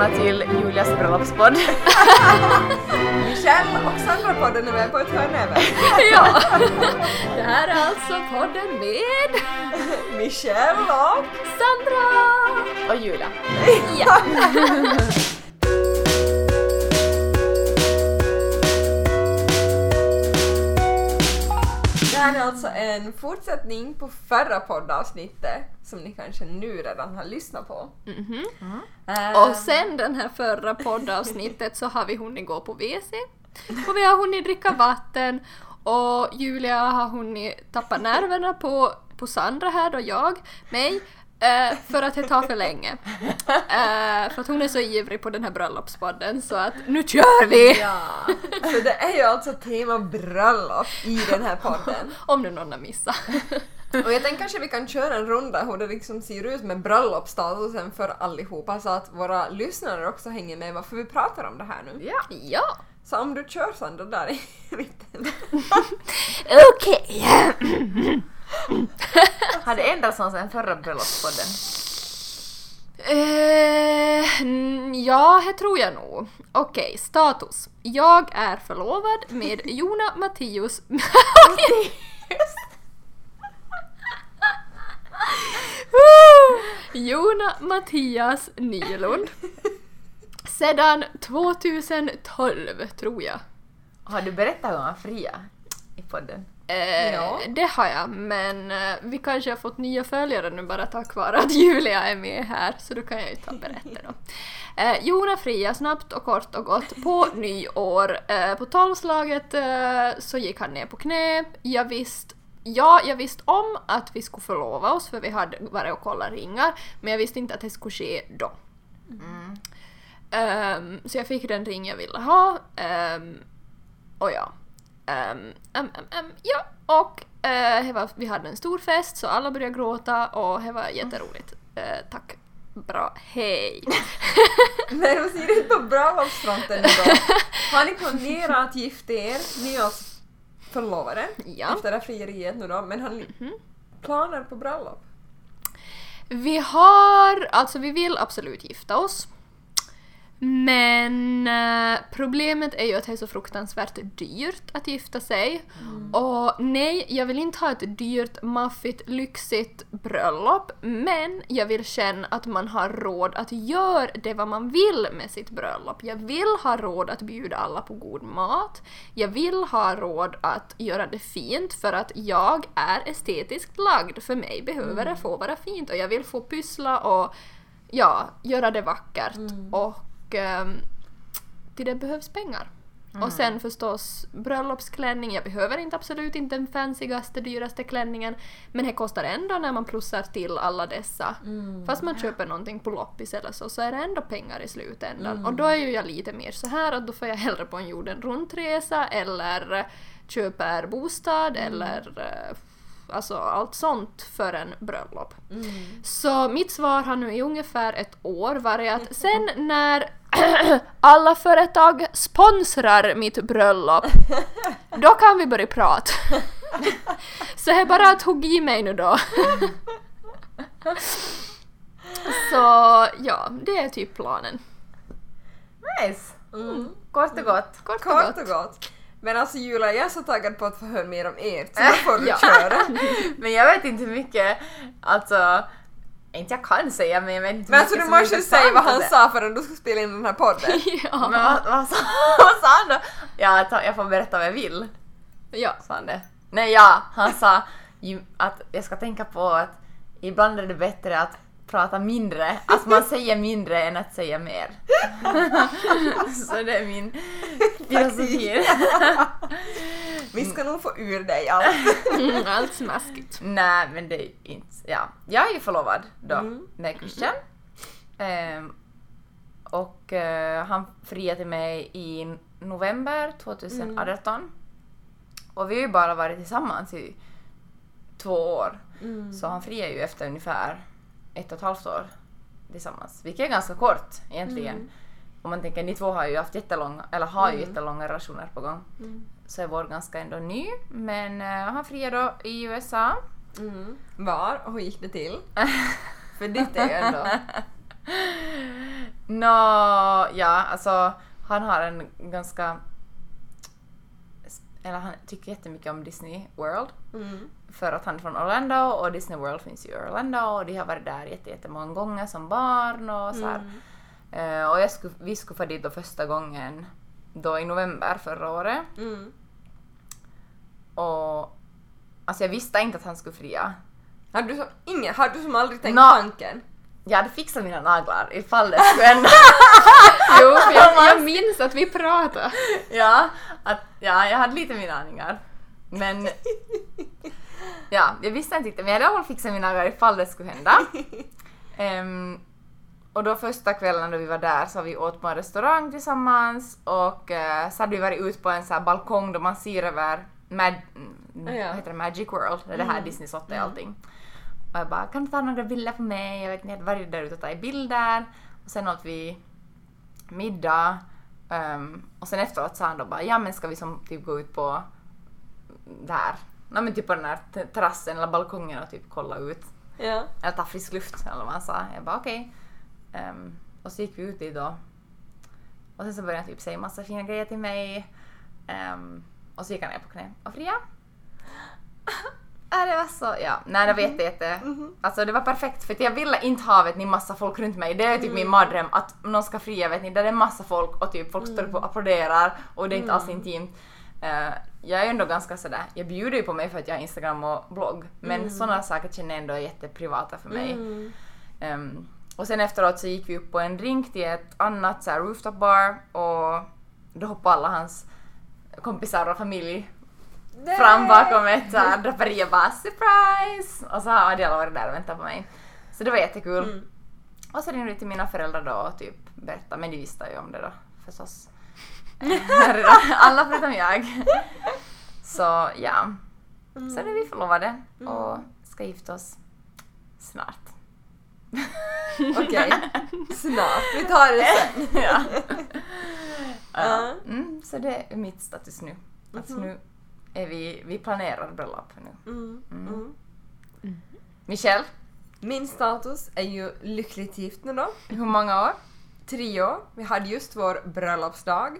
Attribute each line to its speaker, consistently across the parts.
Speaker 1: välkomna till Julias bröllopspodd.
Speaker 2: Michelle och Sandra-podden är med på ett hörn även.
Speaker 3: ja, det här är alltså podden med
Speaker 2: Michelle och...
Speaker 3: Sandra!
Speaker 1: Och Julia.
Speaker 3: Ja.
Speaker 2: Här är alltså en fortsättning på förra poddavsnittet som ni kanske nu redan har lyssnat på.
Speaker 3: Mhm.
Speaker 2: Eh,
Speaker 3: Och sen den här förra poddavsnittet så har vi hunnit gå på WC. Och vi har hunnit dricka vatten. Och Julia har hunnit tappa nerverna på, på Sandra här då, jag, mig, eh, för att det tar för länge. Eh, för att hon är så ivrig på den här bröllopspodden så att nu kör vi!
Speaker 2: Ja, så det är ju alltså tema bröllop i den här podden.
Speaker 3: Om nu någon har missat.
Speaker 2: Och jag tänker kanske vi kan köra en runda hur det liksom ser ut med bröllopsstatusen för allihopa så att våra lyssnare också hänger med varför vi pratar om det här nu.
Speaker 1: Ja.
Speaker 3: Ja!
Speaker 2: Så om du kör Sandra där i mitten.
Speaker 3: Okej!
Speaker 1: Har det ändrats någon sen förra bröllopspodden?
Speaker 3: Eh, ja, det tror jag nog. Okej, status. Jag är förlovad med Jona Mattius... Jona Mattias Nylund. Sedan 2012, tror jag.
Speaker 1: Har du berättat om Fria i podden?
Speaker 3: Eh,
Speaker 2: Ja.
Speaker 3: Det har jag, men eh, vi kanske har fått nya följare nu bara tack vare att Julia är med här, så då kan jag ju ta och berätta då. Eh, Jona Fria, snabbt och kort och gott, på nyår, eh, på tolvslaget eh, så gick han ner på knä. Jag visste Ja, jag visste om att vi skulle förlova oss för vi hade varit och kollat ringar, men jag visste inte att det skulle ske då. Ehm, så jag fick den ring jag ville ha. ehm, och ja. Um, um, um, ja, och eh, det var, vi hade en stor fest så alla började gråta och det var jätteroligt. Eh, tack. Bra, hej!
Speaker 2: Hur ser det ut på bröllopsfronten då? Har ni planerat att gifta er? Ni är förlovade
Speaker 3: Ja.
Speaker 2: efter det här frieriet nu då, men har ni planer på bröllop?
Speaker 3: Vi har, alltså vi vill absolut gifta oss. Men eh, problemet är ju att det är så fruktansvärt dyrt att gifta sig. Och nej, jag vill inte ha ett dyrt, maffigt, lyxigt bröllop. Men jag vill känna att man har råd att göra det vad man vill med sitt bröllop. Jag vill ha råd att bjuda alla på god mat. Jag vill ha råd att göra det fint för att jag är estetiskt lagd. För mig behöver det få vara fint och jag vill få pyssla och ja, göra det vackert. Och ehm, till det behövs pengar. Och sen förstås bröllopsklänning. Jag behöver inte absolut inte den fancigaste, dyraste klänningen. Men det kostar ändå när man plussar till alla dessa. Fast man köper någonting på loppis eller så, så är det ändå pengar i slutändan. Och då är ju jag lite mer så här att då får jag hellre på en jorden runt-resa eller eh, köper bostad eller eh, alltså allt sånt för en bröllop. Så mitt svar har nu i ungefär ett år varit att sen när alla företag sponsrar mitt bröllop, då kan vi börja prata. Så det är bara att hugga i mig nu då. Så ja, det är typ planen.
Speaker 1: Nice! Kort och gott.
Speaker 3: Kort och
Speaker 2: Kort och gott. Men alltså Julia, jag är så taggad på att få höra mer om ert, så då får du
Speaker 1: Ja.
Speaker 2: köra.
Speaker 1: Men jag vet inte hur mycket, alltså, inte jag kan säga men jag vet inte
Speaker 2: Men alltså du måste ju säga vad han sa förrän du ska spela in den här podden.
Speaker 3: Ja.
Speaker 1: Men vad, vad, sa, vad sa han då? Ja, ta, jag får berätta vad jag vill.
Speaker 3: ja.
Speaker 1: Sa han det? Nej, ja, han sa ju att jag ska tänka på att ibland är det bättre att prata mindre, att man säger mindre än att säga mer. Så det är min filosofi.
Speaker 2: Vi ska nog få ur dig allt.
Speaker 3: Mm, allt smaskigt.
Speaker 1: Nej, men det är inte... Ja. Jag är ju förlovad då
Speaker 2: Mm.
Speaker 1: med Christian. Ehm, och eh, han friade till mig i november 2018. Och vi har ju bara varit tillsammans i två år. Så han friade ju efter ungefär ett och ett halvt år tillsammans. Vilket är ganska kort egentligen. Om man tänker, ni två har ju haft jättelånga, eller har ju jättelånga relationer på gång. Så är vår ganska ändå ny. Men eh, han friade då i USA.
Speaker 2: Mm. Var och hur gick det till? För ditt är ju ändå...
Speaker 1: Nå, ja, alltså han har en ganska... Eller han tycker jättemycket om Disney World.
Speaker 2: Mm.
Speaker 1: För att han är från Orlando och Disney World finns ju i Orlando och de har varit där jätte- jättemånga gånger som barn och så här.
Speaker 2: Mm.
Speaker 1: Eh, och jag skulle, vi skulle få dit då första gången då i november förra året.
Speaker 2: Mm.
Speaker 1: Och alltså jag visste inte att han skulle fria.
Speaker 2: Har du som, ingen, har du som aldrig tänkt tanken?
Speaker 1: Jag hade fixat mina naglar ifall det skulle hända.
Speaker 3: Jo, för jag, jag minns att vi pratade.
Speaker 1: ja, att, ja, jag hade lite mina aningar. Men ja, jag visste inte riktigt men jag hade i alla fall fixat mina naglar ifall det skulle hända. Ehm, och då första kvällen då vi var där så vi åt på en restaurang tillsammans och eh, så hade vi varit ute på en så här balkong då man ser över Mag- mm,
Speaker 2: Ja.
Speaker 1: heter det, Magic World, det är det här Disney slottet och allting. Och jag bara, kan du ta några bilder på mig? Jag vet inte, jag hade varit där ute och tagit bilder. Och sen åt vi middag. Ehm, och sen efteråt sa han då bara, ja men ska vi som typ gå ut på där, nej men typ på den här te- terrassen eller balkongen och typ kolla ut.
Speaker 2: Ja.
Speaker 1: Eller ta frisk luft eller vad han sa. Jag bara okej. Ehm, och så gick vi ut dit då. Och sen så började han typ säga massa fina grejer till mig. Ehm, och så gick han ner på knä och fria. Ja, det var så, ja. Nej, det var jätte, jätte... Alltså det var perfekt för att jag ville inte ha vet ni massa folk runt mig. Det är typ min mardröm att någon ska fria vet ni, där det är massa folk och typ folk står upp och applåderar och det är inte alls intimt. Eh, jag är ändå ganska sådär, jag bjuder ju på mig för att jag har Instagram och blogg men sådana saker känner jag ändå är jätteprivata för mig.
Speaker 2: Mm.
Speaker 1: Ehm, och sen efteråt så gick vi upp på en drink till ett annat så här, rooftop bar och då hoppade alla hans kompisar och familj
Speaker 2: Nej.
Speaker 1: fram bakom ett draperi och bara surprise! Och så hade alla varit där och väntat på mig. Så det var jättekul.
Speaker 2: Mm.
Speaker 1: Och så ringde vi till mina föräldrar då och typ berättade, men de visste ju om det då förstås. Redan. alla förutom jag. Så ja.
Speaker 2: Mm.
Speaker 1: Så nu är vi förlovade och ska gifta oss snart.
Speaker 2: Okej. Snart. Vi tar det sen.
Speaker 1: ja.
Speaker 2: Ja.
Speaker 1: Mm, så det är mitt status nu.
Speaker 2: Mhm.
Speaker 1: nu är vi, vi planerar bröllop nu.
Speaker 2: Mm. Mm.
Speaker 1: Michelle,
Speaker 2: Min status är ju lyckligt gift nu då.
Speaker 1: hur många år?
Speaker 2: Tre år. Vi hade just vår bröllopsdag.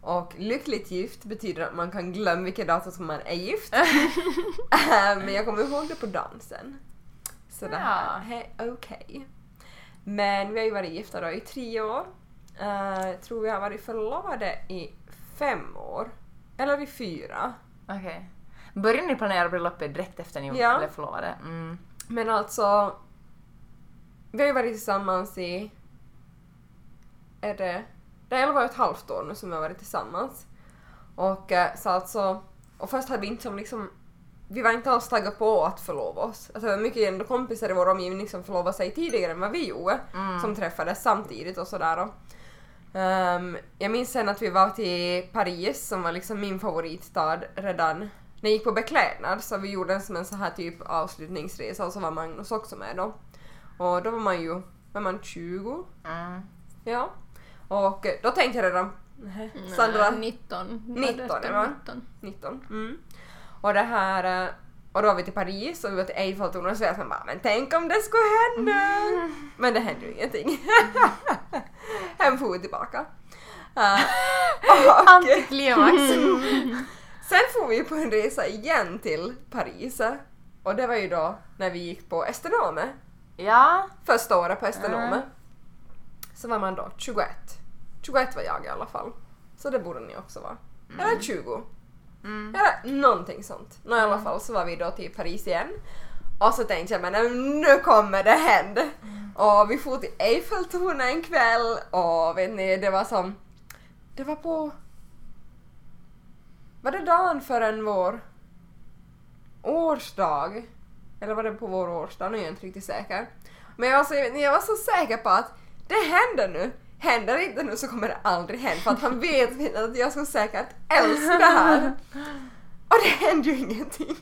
Speaker 2: Och lyckligt gift betyder att man kan glömma vilket datum som man är gift. Eh, Men jag kommer ihåg det på dansen. Så det här är okej. Men vi har ju varit gifta då i tre år. Jag tror vi har varit förlovade i fem år. Eller i fyra.
Speaker 1: Okej. Började ni planera bröllopet direkt efter ni
Speaker 2: Ja.
Speaker 1: blev förlovade? Mm.
Speaker 2: Men alltså... Vi har ju varit tillsammans i... Är det... Det är 11 och ett halvt år nu som vi har varit tillsammans. Och eh, så alltså... Och först hade vi inte som liksom... Vi var inte alls taggade på att förlova oss. Alltså det var mycket ändå kompisar i vår omgivning som förlovade sig tidigare än vad vi gjorde.
Speaker 1: Mm.
Speaker 2: Som träffades samtidigt och sådär. Ehm, jag minns sen att vi var till Paris som var liksom min favoritstad redan när jag gick på beklädnad så vi gjorde en som en så här typ avslutningsresa och så var Magnus också med då. Och då var man ju, var man 20?
Speaker 1: Mm.
Speaker 2: Ja. Och eh, då tänkte jag redan, nej, Sandra,
Speaker 3: Nej, 19.
Speaker 2: 19,
Speaker 3: Var det
Speaker 2: ja.
Speaker 3: 19.
Speaker 2: 19. Mm. Och det här, eh, och då var vi till Paris och vi var till Eiffeltornet och så jag bara men tänk om det skulle hända! Men det hände ju ingenting. Hem for tillbaka. Och,
Speaker 1: Antiklimax.
Speaker 2: Sen får vi på en resa igen till Paris. Och det var ju då när vi gick på Estenome.
Speaker 1: ja.
Speaker 2: Första året på Estenome.
Speaker 1: Mm.
Speaker 2: Så var man då 21. 21 var jag i alla fall. Så det borde ni också vara. Eller 20.
Speaker 1: Mm.
Speaker 2: Eller någonting sånt. Nå i alla fall så var vi då till Paris igen. Och så tänkte jag men nu kommer det hända. Och vi for till Eiffeltornet en kväll och vet ni det var som... Det var på... Var det dagen förrän vår årsdag? Eller var det på vår årsdag? Nu är jag inte riktigt säker. Men jag var så, jag var så säker på att det händer nu. Händer det inte nu så kommer det aldrig hända för att han vet att jag så säkert älskar det här. Och det hände ju ingenting.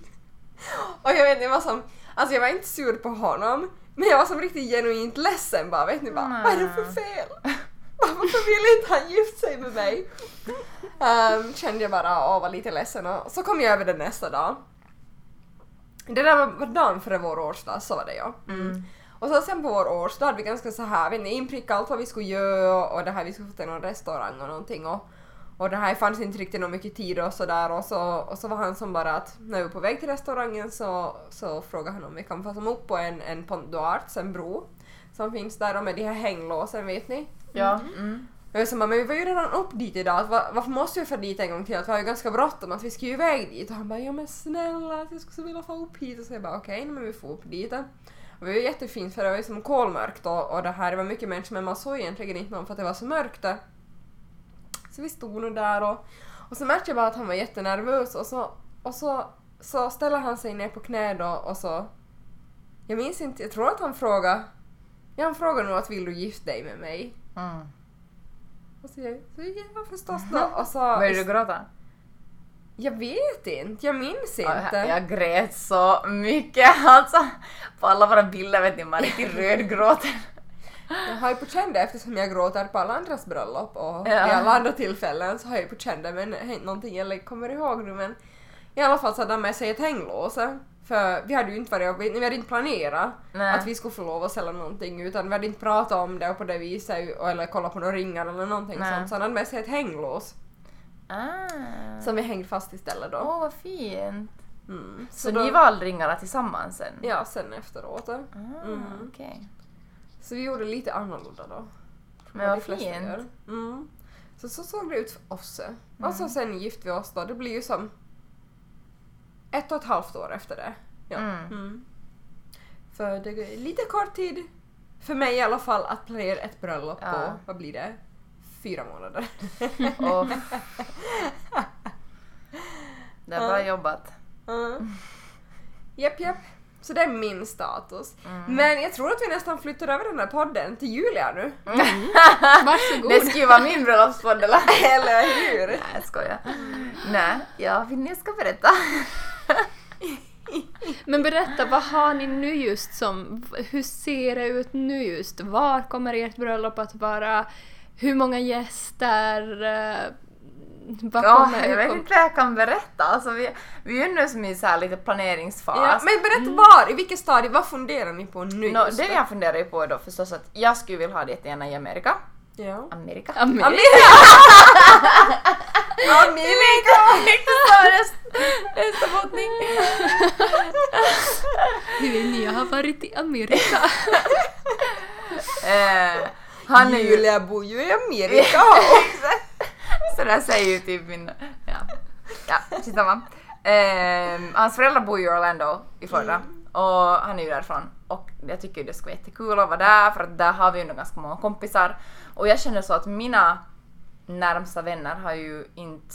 Speaker 2: Och jag vet inte, jag var som, alltså jag var inte sur på honom, men jag var som riktigt genuint ledsen bara, vet ni bara, vad är det för fel? Varför vill inte han gifta sig med mig? Um, kände jag bara och var lite ledsen och så kom jag över det nästa dag. Det där var, dagen före vår årsdag, så var det ja.
Speaker 1: Mm.
Speaker 2: Och så sen på vår årsdag hade vi ganska så här, ni, inprickat allt vad vi skulle göra och det här vi skulle få till någon restaurang och någonting och, och det här fanns inte riktigt någon mycket tid och sådär och så, och så var han som bara att när vi var på väg till restaurangen så, så frågade han om vi kan få som upp på en, en Pont d'Arts, en bro som finns där och med de här hänglåsen vet ni.
Speaker 1: Ja. Mm.
Speaker 2: Jag var bara, men vi var ju redan upp dit idag, att va- varför måste vi få dit en gång till? Att vi har ju ganska bråttom, att vi ska ju iväg dit. Och han bara, ja men snälla, att jag skulle så vilja få upp hit. Och så jag bara, okej, men vi får upp dit. Och det var ju jättefint för det var ju som kolmörkt och, och det här, det var mycket människor men man såg egentligen inte någon för att det var så mörkt där. Så vi stod nog där och, och så märkte jag bara att han var jättenervös och så, och så, så ställer han sig ner på knä då och så, jag minns inte, jag tror att han frågade, ja han frågade nog att vill du gifta dig med mig?
Speaker 1: Mm.
Speaker 2: Och så jag, så ja förstås då. Och så,
Speaker 1: Började du gråta?
Speaker 2: jag vet inte, jag minns inte.
Speaker 1: Jag, jag grät så mycket alltså. På alla våra bilder vet ni, man är rödgråten.
Speaker 2: Jag har ju på känn det eftersom jag gråter på alla andras bröllop och
Speaker 1: Ja.
Speaker 2: i alla andra tillfällen så har jag ju på känn det men inte någonting jag kommer ihåg nu men i alla fall så hade han med sig ett hänglås för vi hade ju inte varit, vi hade inte planerat
Speaker 1: Nej.
Speaker 2: att vi skulle få lov att sälja någonting utan vi hade inte pratat om det och på det viset eller kollat på några ringar eller någonting
Speaker 1: Nej.
Speaker 2: sånt så han hade med sig ett hänglås
Speaker 1: Ah.
Speaker 2: som vi hängde fast istället då.
Speaker 1: Åh vad fint.
Speaker 2: Mm.
Speaker 1: Så,
Speaker 2: då-
Speaker 1: ni valde ringarna tillsammans sen?
Speaker 2: Ja, sen efteråt.
Speaker 1: Ah,
Speaker 2: Mm.
Speaker 1: okej.
Speaker 2: Så vi gjorde lite annorlunda då.
Speaker 1: Men vad fint.
Speaker 2: Mm. Så så såg det ut för oss. Och så sen gifte vi oss då. Det blir ju som ett och ett halvt år efter det. Ja.
Speaker 1: Mm.
Speaker 2: Mm. För det är lite kort tid, för mig i alla fall, att planera ett bröllop
Speaker 1: Ja.
Speaker 2: på, vad blir det? Fyra månader.
Speaker 1: Och... Det är bra jobbat.
Speaker 2: Mm. Japp, japp. Så det är min status.
Speaker 1: Mm.
Speaker 2: Men jag tror att vi nästan flyttar över den här podden till Julia nu.
Speaker 3: Varsågod.
Speaker 1: Det skulle ju vara min bröllopspodd eller?
Speaker 2: Eller hur?
Speaker 1: Nej jag skojar. Nej, ja, vill ni jag ska berätta?
Speaker 3: Men berätta, vad har ni nu just som... Hur ser det ut nu just? Var kommer ert bröllop att vara? Hur många gäster? Vad
Speaker 1: Ja, jag vet inte vad jag kan berätta. Alltså, vi, vi är ju nu som i så här lite planeringsfas.
Speaker 2: Ja, men berätta var, i vilket stadie, vad funderar ni på nu just
Speaker 1: det jag funderar ju på är då förstås att jag skulle vilja ha det jättegärna i Amerika.
Speaker 2: Ja.
Speaker 1: Amerika?
Speaker 3: Amerika.
Speaker 2: Amerika!
Speaker 1: Nästa bottning.
Speaker 3: Hur vill ni ha varit i Amerika?
Speaker 1: eh, han är ju...
Speaker 2: Julia bor ju i Amerika!
Speaker 1: Exakt. Så där säger ju typ min... Ja, ja skitsamma. Eh, hans föräldrar bor ju i Orlando i Florida och han är ju därifrån. Och jag tycker det skulle vara jättekul att vara där för att där har vi ju ändå ganska många kompisar. Och jag känner så att mina närmsta vänner har ju inte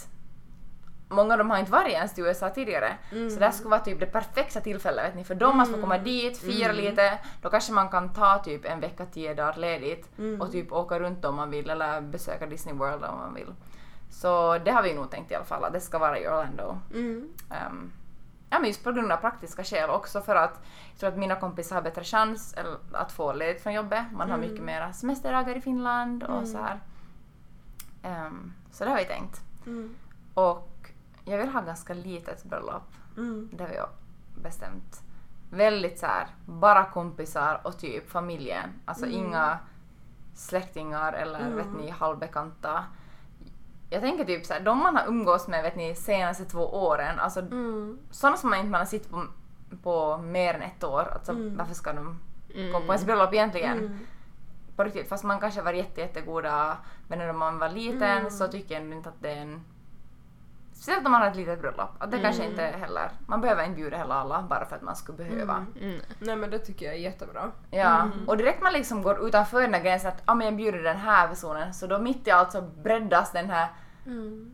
Speaker 1: Många av dem har inte varit ens till USA tidigare. Så det här skulle vara typ det perfekta tillfället vet ni, för dem att få komma dit, fira lite, då kanske man kan ta typ en vecka, tio dagar ledigt och typ åka runt om man vill eller besöka Disney World om man vill. Så det har vi nog tänkt i alla fall, att det ska vara i Orlando.
Speaker 2: Mm.
Speaker 1: Ehm, ja men just på grund av praktiska skäl också för att jag tror att mina kompisar har bättre chans att få ledigt från jobbet. Man har mycket mera semesterdagar i Finland och så här. Ehm, så det har vi tänkt.
Speaker 2: Mm.
Speaker 1: Och jag vill ha ganska litet bröllop.
Speaker 2: Mm.
Speaker 1: Det har vi bestämt. Väldigt så här, bara kompisar och typ familjen. Alltså inga släktingar eller vet ni halvbekanta. Jag tänker typ så här, de man har umgås med vet ni senaste två åren, alltså
Speaker 2: Mm.
Speaker 1: sådana som man inte man har sett på, på mer än ett år, alltså varför ska de gå på ens bröllop egentligen?
Speaker 2: Mm.
Speaker 1: På riktigt, fast man kanske var jätte, jättegoda vänner när man var liten så tycker jag inte att det är en... Speciellt om man har ett litet bröllop, att det kanske inte heller... Man behöver inte bjuda heller alla bara för att man skulle behöva.
Speaker 3: Mm.
Speaker 2: Nej men det tycker jag är jättebra.
Speaker 1: Ja, och direkt man liksom går utanför den här gränsen att ah, men jag bjuder den här personen så då mitt i allt så breddas den här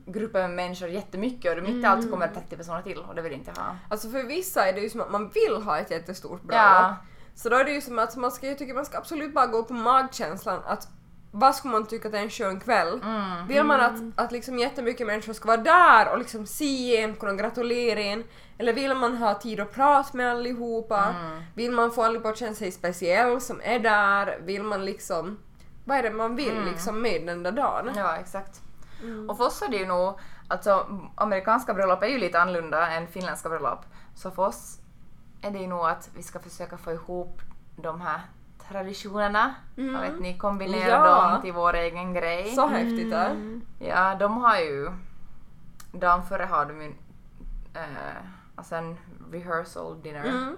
Speaker 1: gruppen med människor jättemycket och mitt i allt så kommer det 30 personer till och det vill inte ha.
Speaker 2: Alltså för vissa är det ju som att man vill ha ett jättestort bröllop.
Speaker 1: Ja.
Speaker 2: Så då är det ju som att man ska, jag tycker man ska absolut bara gå på magkänslan att vad skulle man tycka att det är en skön kväll?
Speaker 1: Mm.
Speaker 2: Vill man att, att liksom jättemycket människor ska vara där och liksom se en, kunna gratulera en? Eller vill man ha tid att prata med allihopa?
Speaker 1: Mm.
Speaker 2: Vill man få allihopa att känna sig speciell som är där? Vill man liksom... Vad är det man vill
Speaker 1: Mm.
Speaker 2: liksom med den där dagen?
Speaker 1: Ja, exakt. Och för oss är det ju nog, alltså amerikanska bröllop är ju lite annorlunda än finländska bröllop. Så för oss är det ju nog att vi ska försöka få ihop de här traditionerna.
Speaker 2: Mm.
Speaker 1: Jag vet ni, kombinera
Speaker 2: Ja.
Speaker 1: dem till vår egen grej.
Speaker 2: Så häftigt
Speaker 3: Mm.
Speaker 1: Ja, de har ju... Dagen före har de ju eh, alltså en rehearsal dinner
Speaker 2: mm.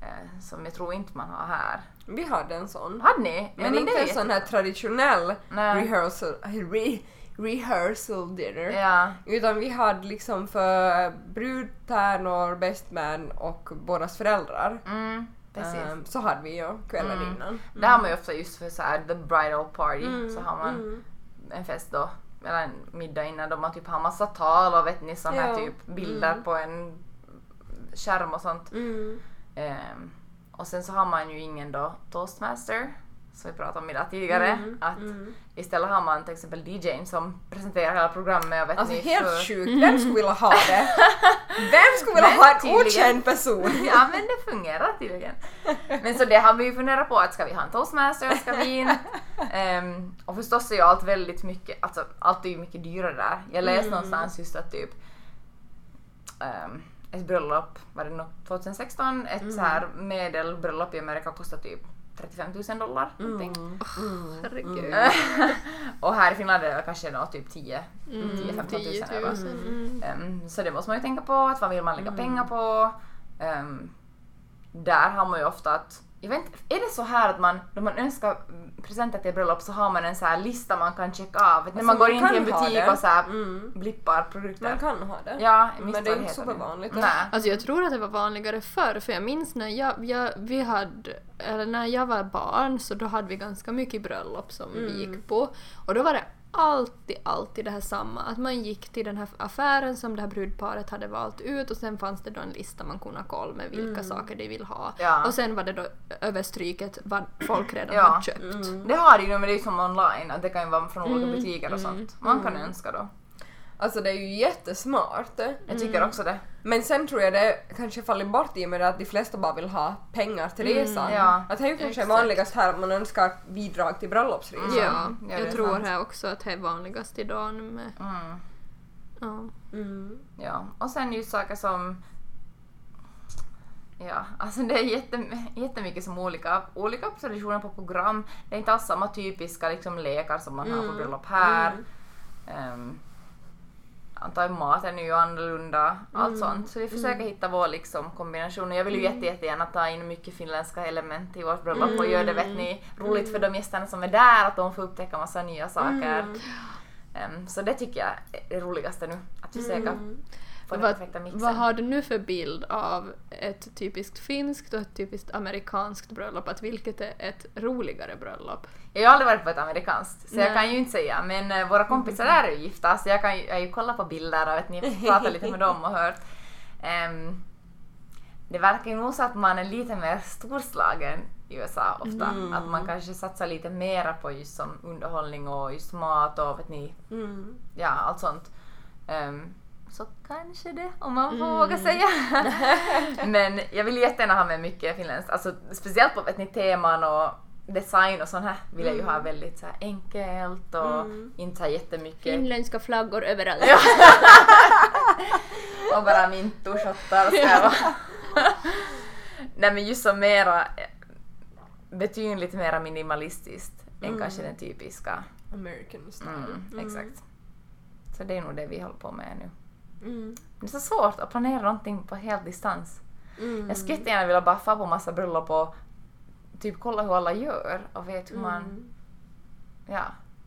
Speaker 1: eh, som jag tror inte man har här.
Speaker 2: Vi hade en sån.
Speaker 1: Hade ni?
Speaker 2: Men,
Speaker 1: det
Speaker 2: inte
Speaker 1: är
Speaker 2: en sån här traditionell
Speaker 1: Nej.
Speaker 2: rehearsal, re, rehearsal dinner.
Speaker 1: Ja.
Speaker 2: Utan vi hade liksom för brudtärnor, bästmän och bådas föräldrar.
Speaker 1: Mm, precis.
Speaker 2: Ehm, så hade vi ju kvällen
Speaker 1: Mm.
Speaker 2: innan.
Speaker 1: Det har man ju ofta just för så här, the bridal party
Speaker 2: Mm,
Speaker 1: så har man
Speaker 2: mm.
Speaker 1: en fest då, eller en middag innan då man typ har massa tal och vet ni sån här
Speaker 2: Ja.
Speaker 1: typ bilder
Speaker 2: Mm.
Speaker 1: på en skärm och sånt.
Speaker 2: Mm.
Speaker 1: Ehm, och sen så har man ju ingen då toastmaster som vi pratade om idag tidigare.
Speaker 2: Mm,
Speaker 1: Att
Speaker 2: mm.
Speaker 1: istället har man till exempel DJn som presenterar hela programmet och vet
Speaker 2: Alltså
Speaker 1: ni
Speaker 2: helt
Speaker 1: för-
Speaker 2: sjukt, vem skulle vilja ha det? Vem skulle vilja ha en okänd person?
Speaker 1: Ja men det fungerar tydligen. Men så det har vi ju funderat på att ska vi ha en toastmaster, ska vi in? Ehm, och förstås är ju allt väldigt mycket, alltså allt är ju mycket dyrare där. Jag läste
Speaker 2: Mm.
Speaker 1: någonstans just att typ ehm, ett bröllop, var det nog 2016, ett
Speaker 2: Mm.
Speaker 1: så här medelbröllop i Amerika kostar typ 35 000 dollar. någonting.
Speaker 2: Mm.
Speaker 3: Herregud.
Speaker 1: och här i Finland är det kanske då typ 10
Speaker 3: Mm,
Speaker 1: 10-15 000
Speaker 3: 10
Speaker 1: euro.
Speaker 3: 000. Mm.
Speaker 1: Ehm, så det måste man ju tänka på, att vad vill man lägga
Speaker 2: Mm.
Speaker 1: pengar på? Ehm, där har man ju ofta att, jag vet inte, är det så här att man, då man önskar presenter till bröllop så har man en så här lista man kan checka av? Ni, när man
Speaker 2: Alltså,
Speaker 1: går in till en butik och så här
Speaker 2: Mm.
Speaker 1: blippar produkter.
Speaker 2: Man kan ha det.
Speaker 1: Ja, jag
Speaker 2: Men det är inte supervanligt.
Speaker 1: Nej.
Speaker 3: Alltså jag tror att det var vanligare förr för jag minns när jag, jag, vi hade, eller när jag var barn så då hade vi ganska mycket bröllop som vi gick på och då var det alltid, alltid det här samma att man gick till den här affären som det här brudparet hade valt ut och sen fanns det då en lista man kunde kolla med vilka saker de vill ha
Speaker 1: Ja.
Speaker 3: och sen var det då överstryket vad folk redan
Speaker 1: Ja.
Speaker 3: hade köpt.
Speaker 2: Mm.
Speaker 1: Det har ju, men det är ju som online, att det kan ju vara från olika
Speaker 3: Mm,
Speaker 1: butiker och
Speaker 3: mm,
Speaker 1: sånt. Man kan önska då.
Speaker 2: Alltså det är ju jättesmart.
Speaker 1: Jag tycker också det.
Speaker 2: Men sen tror jag det kanske faller bort i och med att de flesta bara vill ha pengar till resan.
Speaker 1: ja.
Speaker 2: Att det är ju kanske
Speaker 3: Exakt.
Speaker 2: vanligast här att man önskar bidrag till bröllopsresan.
Speaker 3: Ja,
Speaker 1: Ja,
Speaker 3: jag tror
Speaker 1: sant.
Speaker 3: här också att det är vanligast idag nu med...
Speaker 1: Mm.
Speaker 3: Ja.
Speaker 2: Mm.
Speaker 1: Ja, och sen just saker som... Ja, alltså det är jättem- jättemycket som olika, olika traditioner på program. Det är inte alls samma typiska liksom, lekar som man har på
Speaker 2: Mm,
Speaker 1: bröllop här.
Speaker 2: mm.
Speaker 1: Um, antar jag maten är ju annorlunda, allt
Speaker 2: Mm,
Speaker 1: sånt. Så vi försöker hitta vår liksom, kombination. Jag vill ju jätte, jättegärna ta in mycket finländska element i vårt bröllop och göra det vet ni, roligt för de gästerna som är där, att de får upptäcka massa nya saker.
Speaker 2: Mm.
Speaker 1: Ehm, så det tycker jag är det roligaste nu, att försöka Få den
Speaker 3: Vad,
Speaker 1: perfekta mixen.
Speaker 3: vad har du nu för bild av ett typiskt finskt och ett typiskt amerikanskt bröllop? Att vilket är ett roligare bröllop?
Speaker 1: Jag har aldrig varit på ett amerikanskt, så jag
Speaker 3: Nej.
Speaker 1: kan ju inte säga. Men eh, våra kompisar där är ju gifta, så jag kan ju, jag ju kollat på bilder och vet ni, pratat lite med dem och hört. Ehm, det verkar ju nog så att man är lite mer storslagen i USA ofta.
Speaker 2: Mm.
Speaker 1: Att man kanske satsar lite mera på just som underhållning och just mat och vet ni,
Speaker 2: Mm.
Speaker 1: ja allt sånt. Ehm, så kanske det, om man får
Speaker 3: Mm.
Speaker 1: våga säga. Men jag vill jättegärna ha med mycket finländskt, alltså speciellt på vet ni, teman och design och sånt här vill jag ju ha väldigt så enkelt och
Speaker 2: Mm.
Speaker 1: inte så här jättemycket.
Speaker 3: Finländska flaggor överallt.
Speaker 1: Och bara mintoshottar och så här. Nej men just som mera, eh, betydligt mera minimalistiskt än
Speaker 2: Mm.
Speaker 1: kanske den typiska.
Speaker 2: American style.
Speaker 1: Mm, Exakt. Så det är nog det vi håller på med nu.
Speaker 2: Mm.
Speaker 1: Det är så svårt att planera någonting på helt distans.
Speaker 2: Mm.
Speaker 1: Jag skulle jättegärna vilja bara få på massa bröllop och typ kolla hur alla gör och vet hur man,
Speaker 2: Mm.
Speaker 1: ja,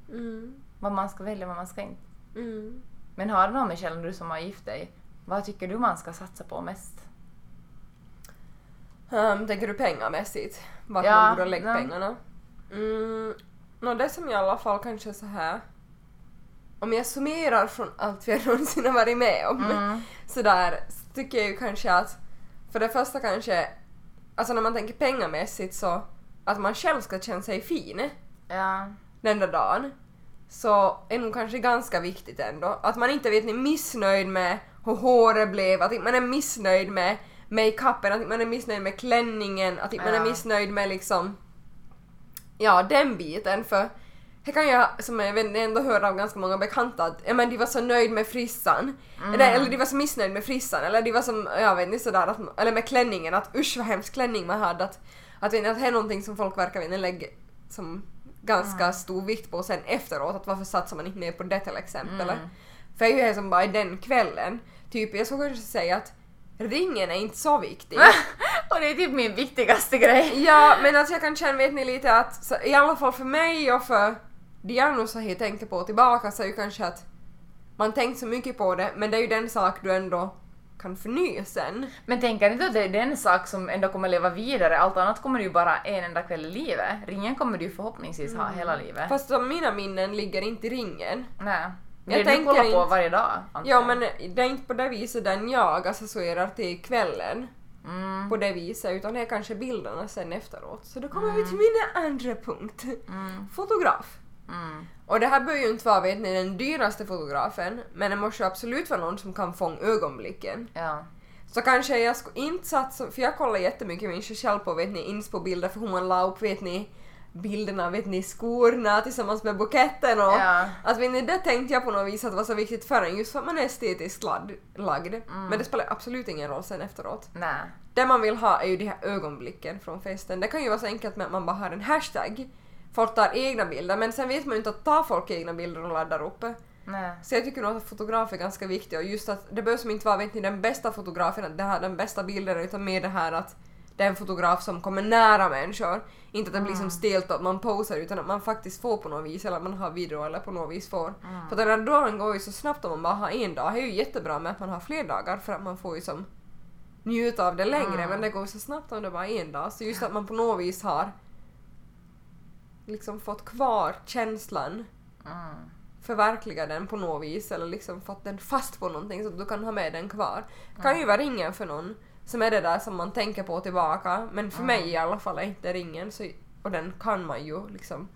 Speaker 2: Mm.
Speaker 1: vad man ska välja och vad man ska inte.
Speaker 2: Mm.
Speaker 1: Men har du någon Michelle, du som har gift dig, vad tycker du man ska satsa på mest?
Speaker 2: Um, tänker du pengamässigt? Vart
Speaker 1: Ja,
Speaker 2: man borde lägga
Speaker 1: ja.
Speaker 2: pengarna? Mm, no, det som i alla fall kanske så här. Om jag summerar från allt vi har någonsin har varit med om
Speaker 1: Mm.
Speaker 2: sådär så tycker jag ju kanske att för det första kanske, alltså när man tänker pengamässigt så att man själv ska känna sig fin
Speaker 1: Ja.
Speaker 2: den där dagen så är nog kanske ganska viktigt ändå. Att man inte vet, ni är missnöjd med hur håret blev, att man är missnöjd med makeupen, att man är missnöjd med klänningen, att man
Speaker 1: Ja.
Speaker 2: är missnöjd med liksom ja, den biten för det kan jag som jag vet, ändå höra av ganska många bekanta att ja, men de var så nöjd med frissan. Eller, eller de var så missnöjd med frissan eller de var som, jag vet inte sådär, att, eller med klänningen att usch vad hemsk klänning man hade. Att, att, att, att det är någonting som folk verkar lägga som ganska stor vikt på sen efteråt. Att varför satsar man inte mer på det till exempel. För jag är ju som bara i den kvällen. Typ jag skulle kanske säga att ringen är inte så viktig.
Speaker 1: och det är typ min viktigaste grej.
Speaker 2: Ja, men alltså jag kan känna, vet ni lite att så, i alla fall för mig och för Diana så jag tänker på tillbaka så är ju kanske att man tänkt så mycket på det men det är ju den sak du ändå kan förnya sen.
Speaker 1: Men tänker inte att det är den sak som ändå kommer leva vidare? Allt annat kommer du ju bara en enda kväll i livet. Ringen kommer du ju förhoppningsvis ha hela livet.
Speaker 2: Fast de, mina minnen ligger inte i ringen.
Speaker 1: Nej.
Speaker 2: Jag
Speaker 1: Det du
Speaker 2: tänker
Speaker 1: kollar på
Speaker 2: inte-
Speaker 1: varje dag? antar
Speaker 2: Ja
Speaker 1: jag.
Speaker 2: men det är inte på det viset den jag associerar till kvällen.
Speaker 1: Mm.
Speaker 2: På det viset utan det är kanske bilderna sen efteråt. Så då kommer vi till min andra punkt.
Speaker 1: Mm.
Speaker 2: Fotograf.
Speaker 1: Mm.
Speaker 2: Och det här bör ju inte vara vet ni, den dyraste fotografen men det måste ju absolut vara någon som kan fånga ögonblicken.
Speaker 1: Ja.
Speaker 2: Så kanske jag skulle inte satsa, för jag kollar jättemycket människor själv på vet ni, inspo-bilder för hur man la upp vet ni bilderna vet ni skorna tillsammans med buketten och
Speaker 1: Ja.
Speaker 2: att vet ni, det tänkte jag på något vis att var så viktigt för en just för att man är estetiskt lagd. lagd.
Speaker 1: Mm.
Speaker 2: Men det spelar absolut ingen roll sen efteråt.
Speaker 1: Nej.
Speaker 2: Det man vill ha är ju de här ögonblicken från festen. Det kan ju vara så enkelt med att man bara har en hashtag. Folk tar egna bilder men sen vet man ju inte att ta folk egna bilder och laddar upp.
Speaker 1: Nej.
Speaker 2: Så jag tycker nog att fotograf är ganska viktig och just att det behöver som inte vara vet ni, den bästa fotografen, att det här den bästa bilden utan mer det här att det är en fotograf som kommer nära människor. Inte att det blir som stelt att man posar utan att man faktiskt får på något vis eller att man har video eller på något vis får. För den här dagen går ju så snabbt om man bara har en dag. Det är ju jättebra med att man har fler dagar för att man får ju som njuta av det längre men det går så snabbt om det bara är en dag. Så just att man på något vis har liksom fått kvar känslan
Speaker 1: Mm.
Speaker 2: förverkliga den på något vis eller liksom fått den fast på någonting så att du kan ha med den kvar. kan ju vara ringen för någon som är det där som man tänker på tillbaka men för mig i alla fall är inte ringen så, och den kan man ju liksom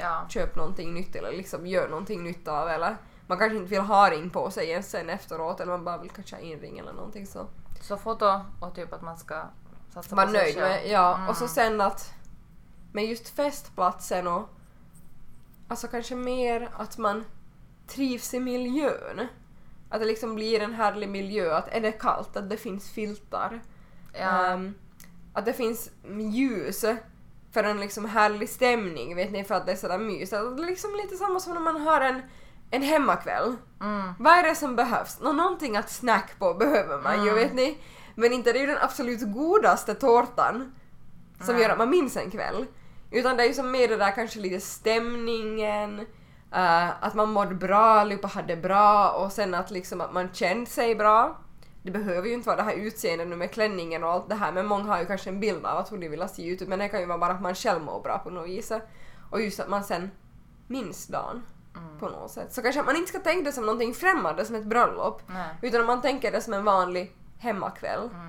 Speaker 1: Ja.
Speaker 2: köpa någonting nytt eller liksom göra någonting nytt av eller man kanske inte vill ha ring på sig ens sen efteråt eller man bara vill kanske ha en ring eller någonting så.
Speaker 1: Så foto och typ att man ska satsa
Speaker 2: Var
Speaker 1: på sig
Speaker 2: nöjd
Speaker 1: själv.
Speaker 2: med, ja.
Speaker 1: Mm.
Speaker 2: Och så sen att med just festplatsen och alltså kanske mer att man trivs i miljön. Att det liksom blir en härlig miljö, att är det kallt, att det finns filtar.
Speaker 1: Ja.
Speaker 2: Ehm, att det finns ljus för en liksom härlig stämning, vet ni, för att det är sådär mysigt. Det är liksom lite samma som när man har en, en hemmakväll.
Speaker 1: Mm.
Speaker 2: Vad är det som behövs? Nå, någonting att snack på behöver man ju,
Speaker 1: Mm.
Speaker 2: vet ni. Men inte det är ju den absolut godaste tårtan som
Speaker 1: Nej.
Speaker 2: gör att man minns en kväll. Utan det är ju som mer det där kanske lite stämningen, eh, att man mådde bra, allihopa hade bra och sen att liksom att man kände sig bra. Det behöver ju inte vara det här utseendet nu med klänningen och allt det här men många har ju kanske en bild av att hur de vill se ut men det kan ju vara bara att man själv mår bra på något vis. Och just att man sen minns dagen
Speaker 1: Mm.
Speaker 2: på något sätt. Så kanske att man inte ska tänka det som någonting främmande som ett bröllop
Speaker 1: Nej.
Speaker 2: utan om man tänker det som en vanlig hemmakväll.
Speaker 1: Mm.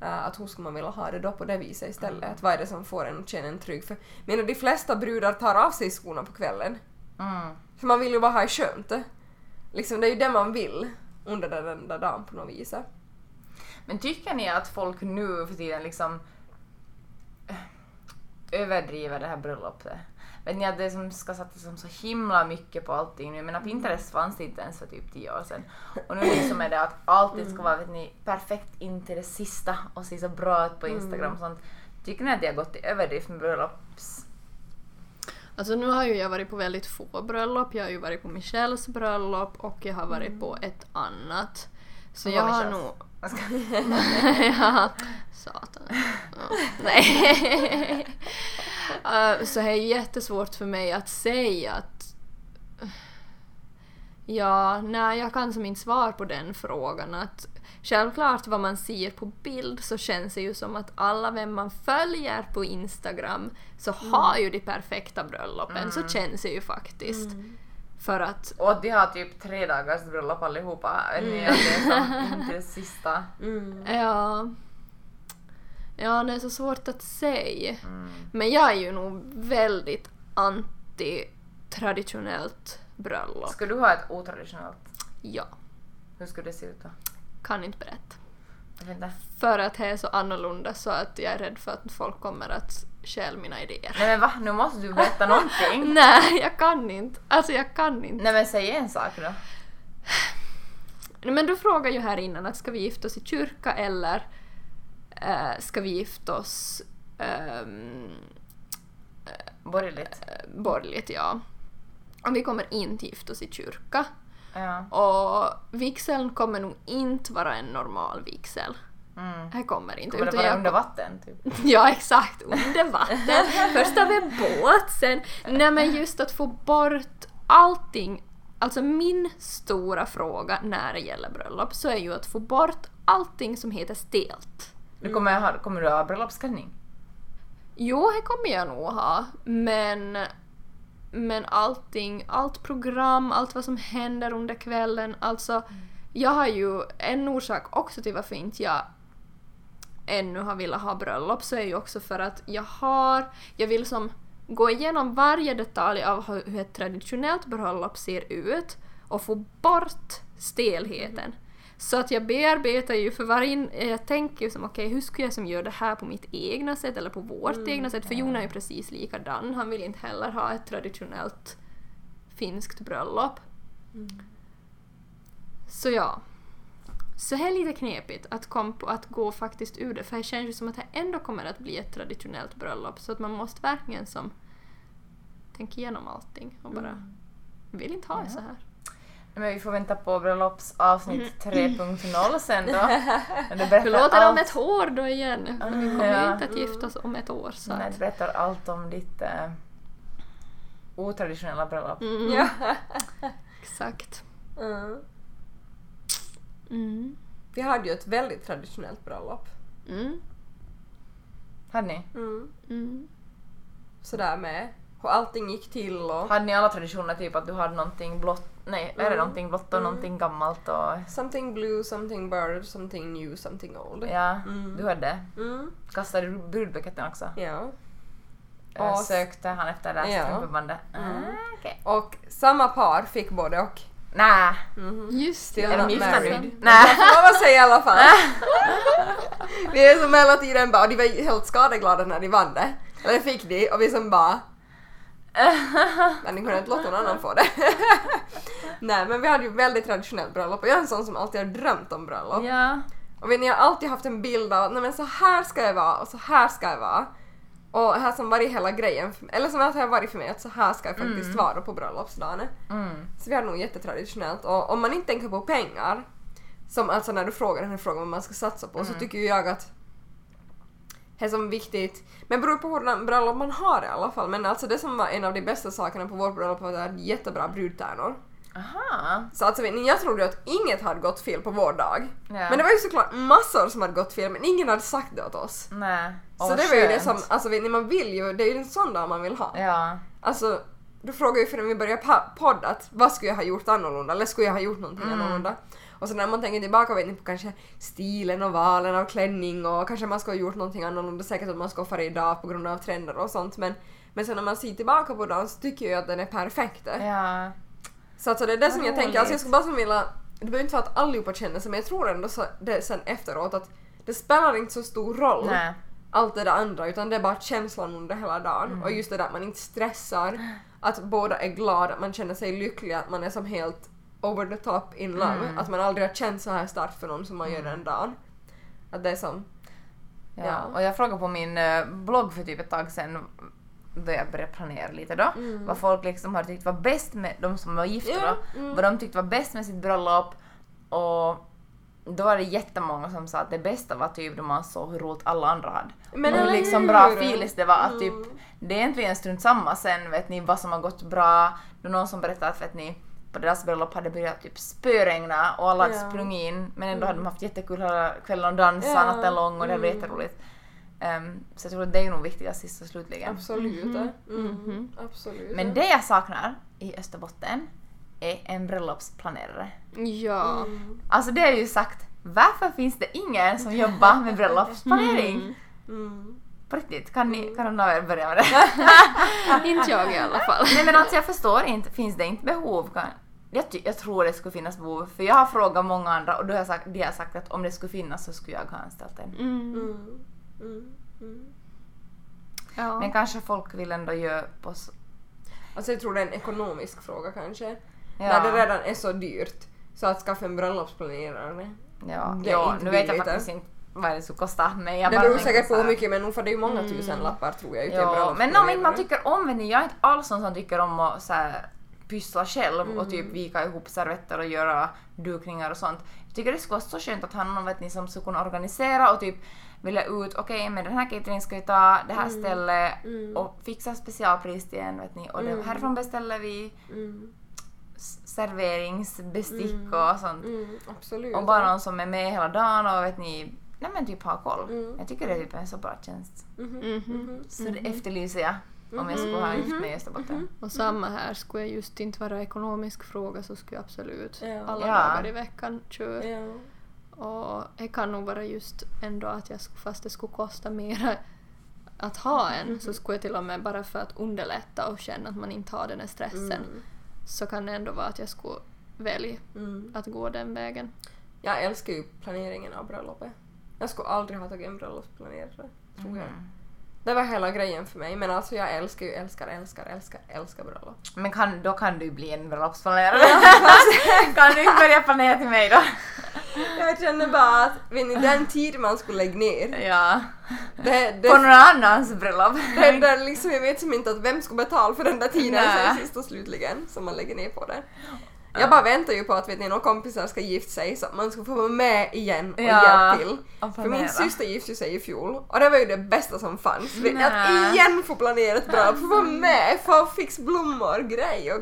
Speaker 2: Eh, att hur ska man vilja ha det då på det viset istället? Att vad är det som får en att känna en trygg? För menar, de flesta brudar tar av sig skorna på kvällen.
Speaker 1: Mm.
Speaker 2: För man vill ju bara ha det skönt. Liksom, det är ju det man vill under den, den där dagen på något vis.
Speaker 1: Men tycker ni att folk nu för tiden liksom eh, överdriver det här bröllopet? Vet ni att det som ska satsas som så himla mycket på allting nu? Men Pinterest fanns det inte ens för typ tio år sedan. Och nu liksom är det att alltid ska vara vet ni, perfekt in till det sista och se så bra ut på Instagram och sånt. Tycker ni att det har gått till överdrift med bröllops?
Speaker 3: Alltså nu har ju jag varit på väldigt få bröllop. Jag har ju varit på Michelles bröllop och jag har varit på ett annat. Så jag har nog... Ja, satan. Ja, nej. Eh, så det är jättesvårt för mig att säga att... Ja, nej, jag kan som inte svara på den frågan. Att självklart vad man ser på bild så känns det ju som att alla vem man följer på Instagram så har ju de perfekta bröllopen. Så känns det ju faktiskt. För att
Speaker 1: Och de har typ tre dagars bröllop allihopa. Att det är som inte det sista.
Speaker 2: Mm.
Speaker 3: Ja. Ja, det är så svårt att säga.
Speaker 1: Mm.
Speaker 3: Men jag är ju nog väldigt anti-traditionellt bröllop.
Speaker 1: Ska du ha ett otraditionellt?
Speaker 3: Ja,
Speaker 1: Hur skulle det se ut då?
Speaker 3: kan inte berätta.
Speaker 1: Inte.
Speaker 3: För att det är så annorlunda så att jag är rädd för att folk kommer att själv mina idéer.
Speaker 1: Nej men va? Nu måste du berätta någonting.
Speaker 3: Nej, jag kan inte. Alltså jag kan inte.
Speaker 1: Nej men säg en sak då.
Speaker 3: Nej, Men du frågade ju här innan att ska vi gifta oss i kyrka eller eh, ska vi gifta oss ehm,
Speaker 1: Borgerligt.
Speaker 3: eh, borgerligt, ja. Och vi kommer inte gifta oss i kyrka.
Speaker 1: Ja.
Speaker 3: Och vigseln kommer nog inte vara en normal vigsel.
Speaker 1: Mm.
Speaker 3: Här kommer inte.
Speaker 1: Kommer det
Speaker 3: utan
Speaker 1: vara
Speaker 3: jag
Speaker 1: under vatten typ?
Speaker 3: Ja, exakt. Under vatten. Först vi en båt, sen... Nej men just att få bort allting. Alltså min stora fråga när det gäller bröllop så är ju att få bort allting som heter stelt.
Speaker 1: Du kommer, ha, kommer du ha bröllopsklänning?
Speaker 3: Jo, det kommer jag nog ha, men... Men allting, allt program, allt vad som händer under kvällen, alltså... Jag har ju en orsak också till varför inte jag ännu har velat ha bröllop så är ju också för att jag har, jag vill som gå igenom varje detalj av hur hur ett traditionellt bröllop ser ut och få bort stelheten. Så att jag bearbetar ju för varje, jag tänker ju som okej hur skulle jag som göra det här på mitt egna sätt eller på vårt egna sätt? För Jon är ju precis likadan, han vill inte heller ha ett traditionellt finskt bröllop. Så ja. Så det är lite knepigt att, kom på, att gå faktiskt ur det för det känns ju som att det ändå kommer att bli ett traditionellt bröllop. Så att man måste verkligen som tänka igenom allting och bara vill inte ha det så här.
Speaker 1: Nej, Men vi får vänta på bröllopsavsnitt 3.0 sen då. När du berättar
Speaker 3: Hur låter det om
Speaker 1: allt-
Speaker 3: ett år då igen? För vi kommer
Speaker 1: Ja.
Speaker 3: inte att gifta oss om ett år så
Speaker 1: När
Speaker 3: att...
Speaker 1: du berättar allt om ditt eh, otraditionella bröllop.
Speaker 3: Mm,
Speaker 2: Ja.
Speaker 3: Exakt.
Speaker 2: Mm.
Speaker 3: Mm.
Speaker 2: Vi hade ju ett väldigt traditionellt bröllop.
Speaker 3: Mm.
Speaker 1: Hade ni?
Speaker 2: Mm.
Speaker 3: Mm.
Speaker 2: Sådär med hur allting gick till och
Speaker 1: Hade ni alla traditioner typ att du hade någonting blått, nej är det
Speaker 2: Mm.
Speaker 1: någonting blått och
Speaker 2: Mm.
Speaker 1: någonting gammalt och
Speaker 2: something blue, something bird, something new, something old.
Speaker 1: ja,
Speaker 2: Mm.
Speaker 1: du hade.
Speaker 2: Mm.
Speaker 1: Kastade du brudbuketten också?
Speaker 2: Ja.
Speaker 1: Och sökte han efter det
Speaker 2: Ja.
Speaker 1: strumpebandet?
Speaker 2: Mm.
Speaker 1: Ah, okej.
Speaker 2: Och samma par fick både och.
Speaker 1: Nä,
Speaker 2: Mhm.
Speaker 3: Just
Speaker 2: Still
Speaker 1: är de
Speaker 2: not
Speaker 1: gifta
Speaker 2: married.
Speaker 1: Nej.
Speaker 2: Jag får att säga i alla fall. vi är som hela tiden bara, och de var helt skadeglada när de vann det. Eller fick de och vi som bara men ni kunde inte låta någon annan få det. Nej men vi hade ju väldigt traditionellt bröllop och jag är en sån som alltid har drömt om bröllop.
Speaker 1: Ja.
Speaker 2: Och ni, har alltid haft en bild av att så här ska jag vara och så här ska jag vara. Och här som varit hela grejen, eller som har varit för mig att så här ska jag faktiskt vara på bröllopsdagen.
Speaker 1: Mm.
Speaker 2: Så vi har nog jättetraditionellt och om man inte tänker på pengar, som alltså när du frågar den här frågan vad man ska satsa på så tycker ju jag att är som viktigt, men det beror på hur bröllop man har i alla fall, men alltså det som var en av de bästa sakerna på vårt bröllop var att vi hade jättebra brudtärnor.
Speaker 1: Aha.
Speaker 2: Så alltså jag trodde att inget hade gått fel på vår dag.
Speaker 1: Ja.
Speaker 2: Men det var ju såklart massor som hade gått fel men ingen hade sagt det åt oss.
Speaker 1: Nej.
Speaker 2: Så
Speaker 1: Åh,
Speaker 2: det var ju det som, alltså vet ni, man vill ju, det är ju en sån dag man vill ha.
Speaker 1: Ja.
Speaker 2: Alltså, du frågar ju förrän vi började podda att vad skulle jag ha gjort annorlunda eller skulle jag ha gjort någonting
Speaker 1: Mm.
Speaker 2: annorlunda? Och så när man tänker tillbaka vet ni på kanske stilen och valen av klänning och kanske man skulle ha gjort någonting annorlunda, säkert att man ska fara idag på grund av trender och sånt men men sen när man ser tillbaka på dagen så tycker jag att den är perfekt.
Speaker 1: Ja.
Speaker 2: Så alltså det är det som jag tänker, alltså jag skulle bara vilja, det behöver inte vara att allihopa känner sig men jag tror ändå så det sen efteråt att det spelar inte så stor roll
Speaker 1: Nej.
Speaker 2: allt det där andra utan det är bara känslan under hela dagen
Speaker 1: Mm.
Speaker 2: och just det där att man inte stressar, att båda är glada, att man känner sig lycklig, att man är som helt over the top in love,
Speaker 1: Mm.
Speaker 2: att man aldrig har känt så här starkt för någon som man gör den dagen. Att det är som,
Speaker 1: Ja.
Speaker 2: Ja.
Speaker 1: Och jag frågade på min eh, blogg för typ ett tag sedan då jag började planera lite då, vad folk liksom har tyckt var bäst med de som var gifta
Speaker 2: Mm. Ja,
Speaker 1: då,
Speaker 2: mm.
Speaker 1: vad de tyckte var bäst med sitt bröllop och då var det jättemånga som sa att det bästa var typ då man såg hur roligt alla andra hade.
Speaker 2: Men
Speaker 1: och hur liksom bra feelings det var att typ
Speaker 2: Mm.
Speaker 1: det är egentligen strunt samma sen vet ni vad som har gått bra. Det var någon som berättade att vet ni på deras bröllop hade börjat typ spöregna och alla hade
Speaker 2: Ja.
Speaker 1: sprungit in men ändå hade de haft jättekul hela kvällen och dansat
Speaker 2: Ja.
Speaker 1: natten lång och det var
Speaker 2: Mm.
Speaker 1: jätteroligt. Um, så jag tror att det är nog viktigast sist och slutligen.
Speaker 2: absolut.
Speaker 3: Mhm.
Speaker 2: Mm.
Speaker 3: Mhm.
Speaker 2: absolut.
Speaker 1: Men det jag saknar i Österbotten är en bröllopsplanerare.
Speaker 3: Ja.
Speaker 2: Mm.
Speaker 1: Alltså det är ju sagt, varför finns det ingen som jobbar med bröllopsplanering?
Speaker 2: Mm.
Speaker 1: På riktigt, kan, ni, kan någon av er börja med det?
Speaker 3: Inte jag i alla fall.
Speaker 1: Nej men alltså jag förstår inte, finns det inte behov? Kan, jag, jag tror det skulle finnas behov, för jag har frågat många andra och då har jag sagt, de har sagt att om det skulle finnas så skulle jag ha anställt en.
Speaker 3: Mm.
Speaker 2: Mm. Mm. Mm.
Speaker 3: Ja.
Speaker 1: Men kanske folk vill ändå göra på
Speaker 2: Alltså jag tror det är en ekonomisk fråga kanske.
Speaker 1: Ja.
Speaker 2: När det redan är så dyrt. Så att skaffa en bröllopsplanerare.
Speaker 1: Ja,
Speaker 2: Det är
Speaker 1: ja
Speaker 2: inte
Speaker 1: nu vet jag faktiskt
Speaker 2: eh.
Speaker 1: inte vad det skulle kosta. Men jag
Speaker 2: Det beror säkert på hur mycket men nog för det är ju många tusen lappar tror jag.
Speaker 1: Ja, men om man tycker om, ni, jag är inte alls sån som tycker om att så här, pyssla själv och
Speaker 2: Mm.
Speaker 1: typ vika ihop servetter och göra dukningar och sånt. Jag tycker det skulle vara så skönt att ha någon vet ni, som skulle kunna organisera och typ välja ut, okej men den här cateringen ska vi ta, det här stället
Speaker 2: Mm.
Speaker 1: och fixa specialpris till en vet ni och det, härifrån beställer vi
Speaker 2: Mm,
Speaker 1: serveringsbestick och sånt.
Speaker 2: mm, absolut.
Speaker 1: Och bara någon som är med hela dagen och vet ni, nej men typ ha koll.
Speaker 2: Mm.
Speaker 1: Jag tycker det är typ en så bra tjänst.
Speaker 2: Mhm.
Speaker 3: mhm.
Speaker 1: Så det efterlyser jag om jag skulle ha gift mig i Österbotten.
Speaker 3: Och samma här, skulle jag just inte vara ekonomisk fråga så skulle jag absolut
Speaker 2: Ja.
Speaker 3: alla
Speaker 1: Ja.
Speaker 3: dagar i veckan köra.
Speaker 2: Ja.
Speaker 3: Och det kan nog vara just ändå att jag, fast det skulle kosta mer att ha en, så skulle jag till och med bara för att underlätta och känna att man inte har den här stressen,
Speaker 2: Mm.
Speaker 3: så kan det ändå vara att jag skulle välja
Speaker 2: Mm.
Speaker 3: att gå den vägen.
Speaker 2: Jag älskar ju planeringen av bröllopet. Jag skulle aldrig ha tagit en bröllopsplanerare, tror jag. Det var hela grejen för mig, men alltså jag älskar ju, älskar, älskar, älskar, älskar bröllop.
Speaker 1: Men kan, då kan du bli en bröllopsplanerare. kan du inte börja planera till mig då?
Speaker 2: Jag känner bara att, vet ni, den tid man skulle lägga ner,
Speaker 1: Ja.
Speaker 2: det,
Speaker 1: På
Speaker 2: det,
Speaker 1: någon annans bröllop.
Speaker 2: det, det liksom, jag vet som inte att vem ska betala för den där tiden
Speaker 1: Nej.
Speaker 2: sen sist och slutligen som man lägger ner på det. Jag bara väntar ju på att vet ni, några kompisar ska gifta sig så att man ska få vara med igen och
Speaker 1: Ja,
Speaker 2: hjälpa till.
Speaker 1: och
Speaker 2: För min syster gifte sig i fjol och det var ju det bästa som fanns. Ni, Att igen få planera ett bröllop, få vara med, få fixa blommor, grej och...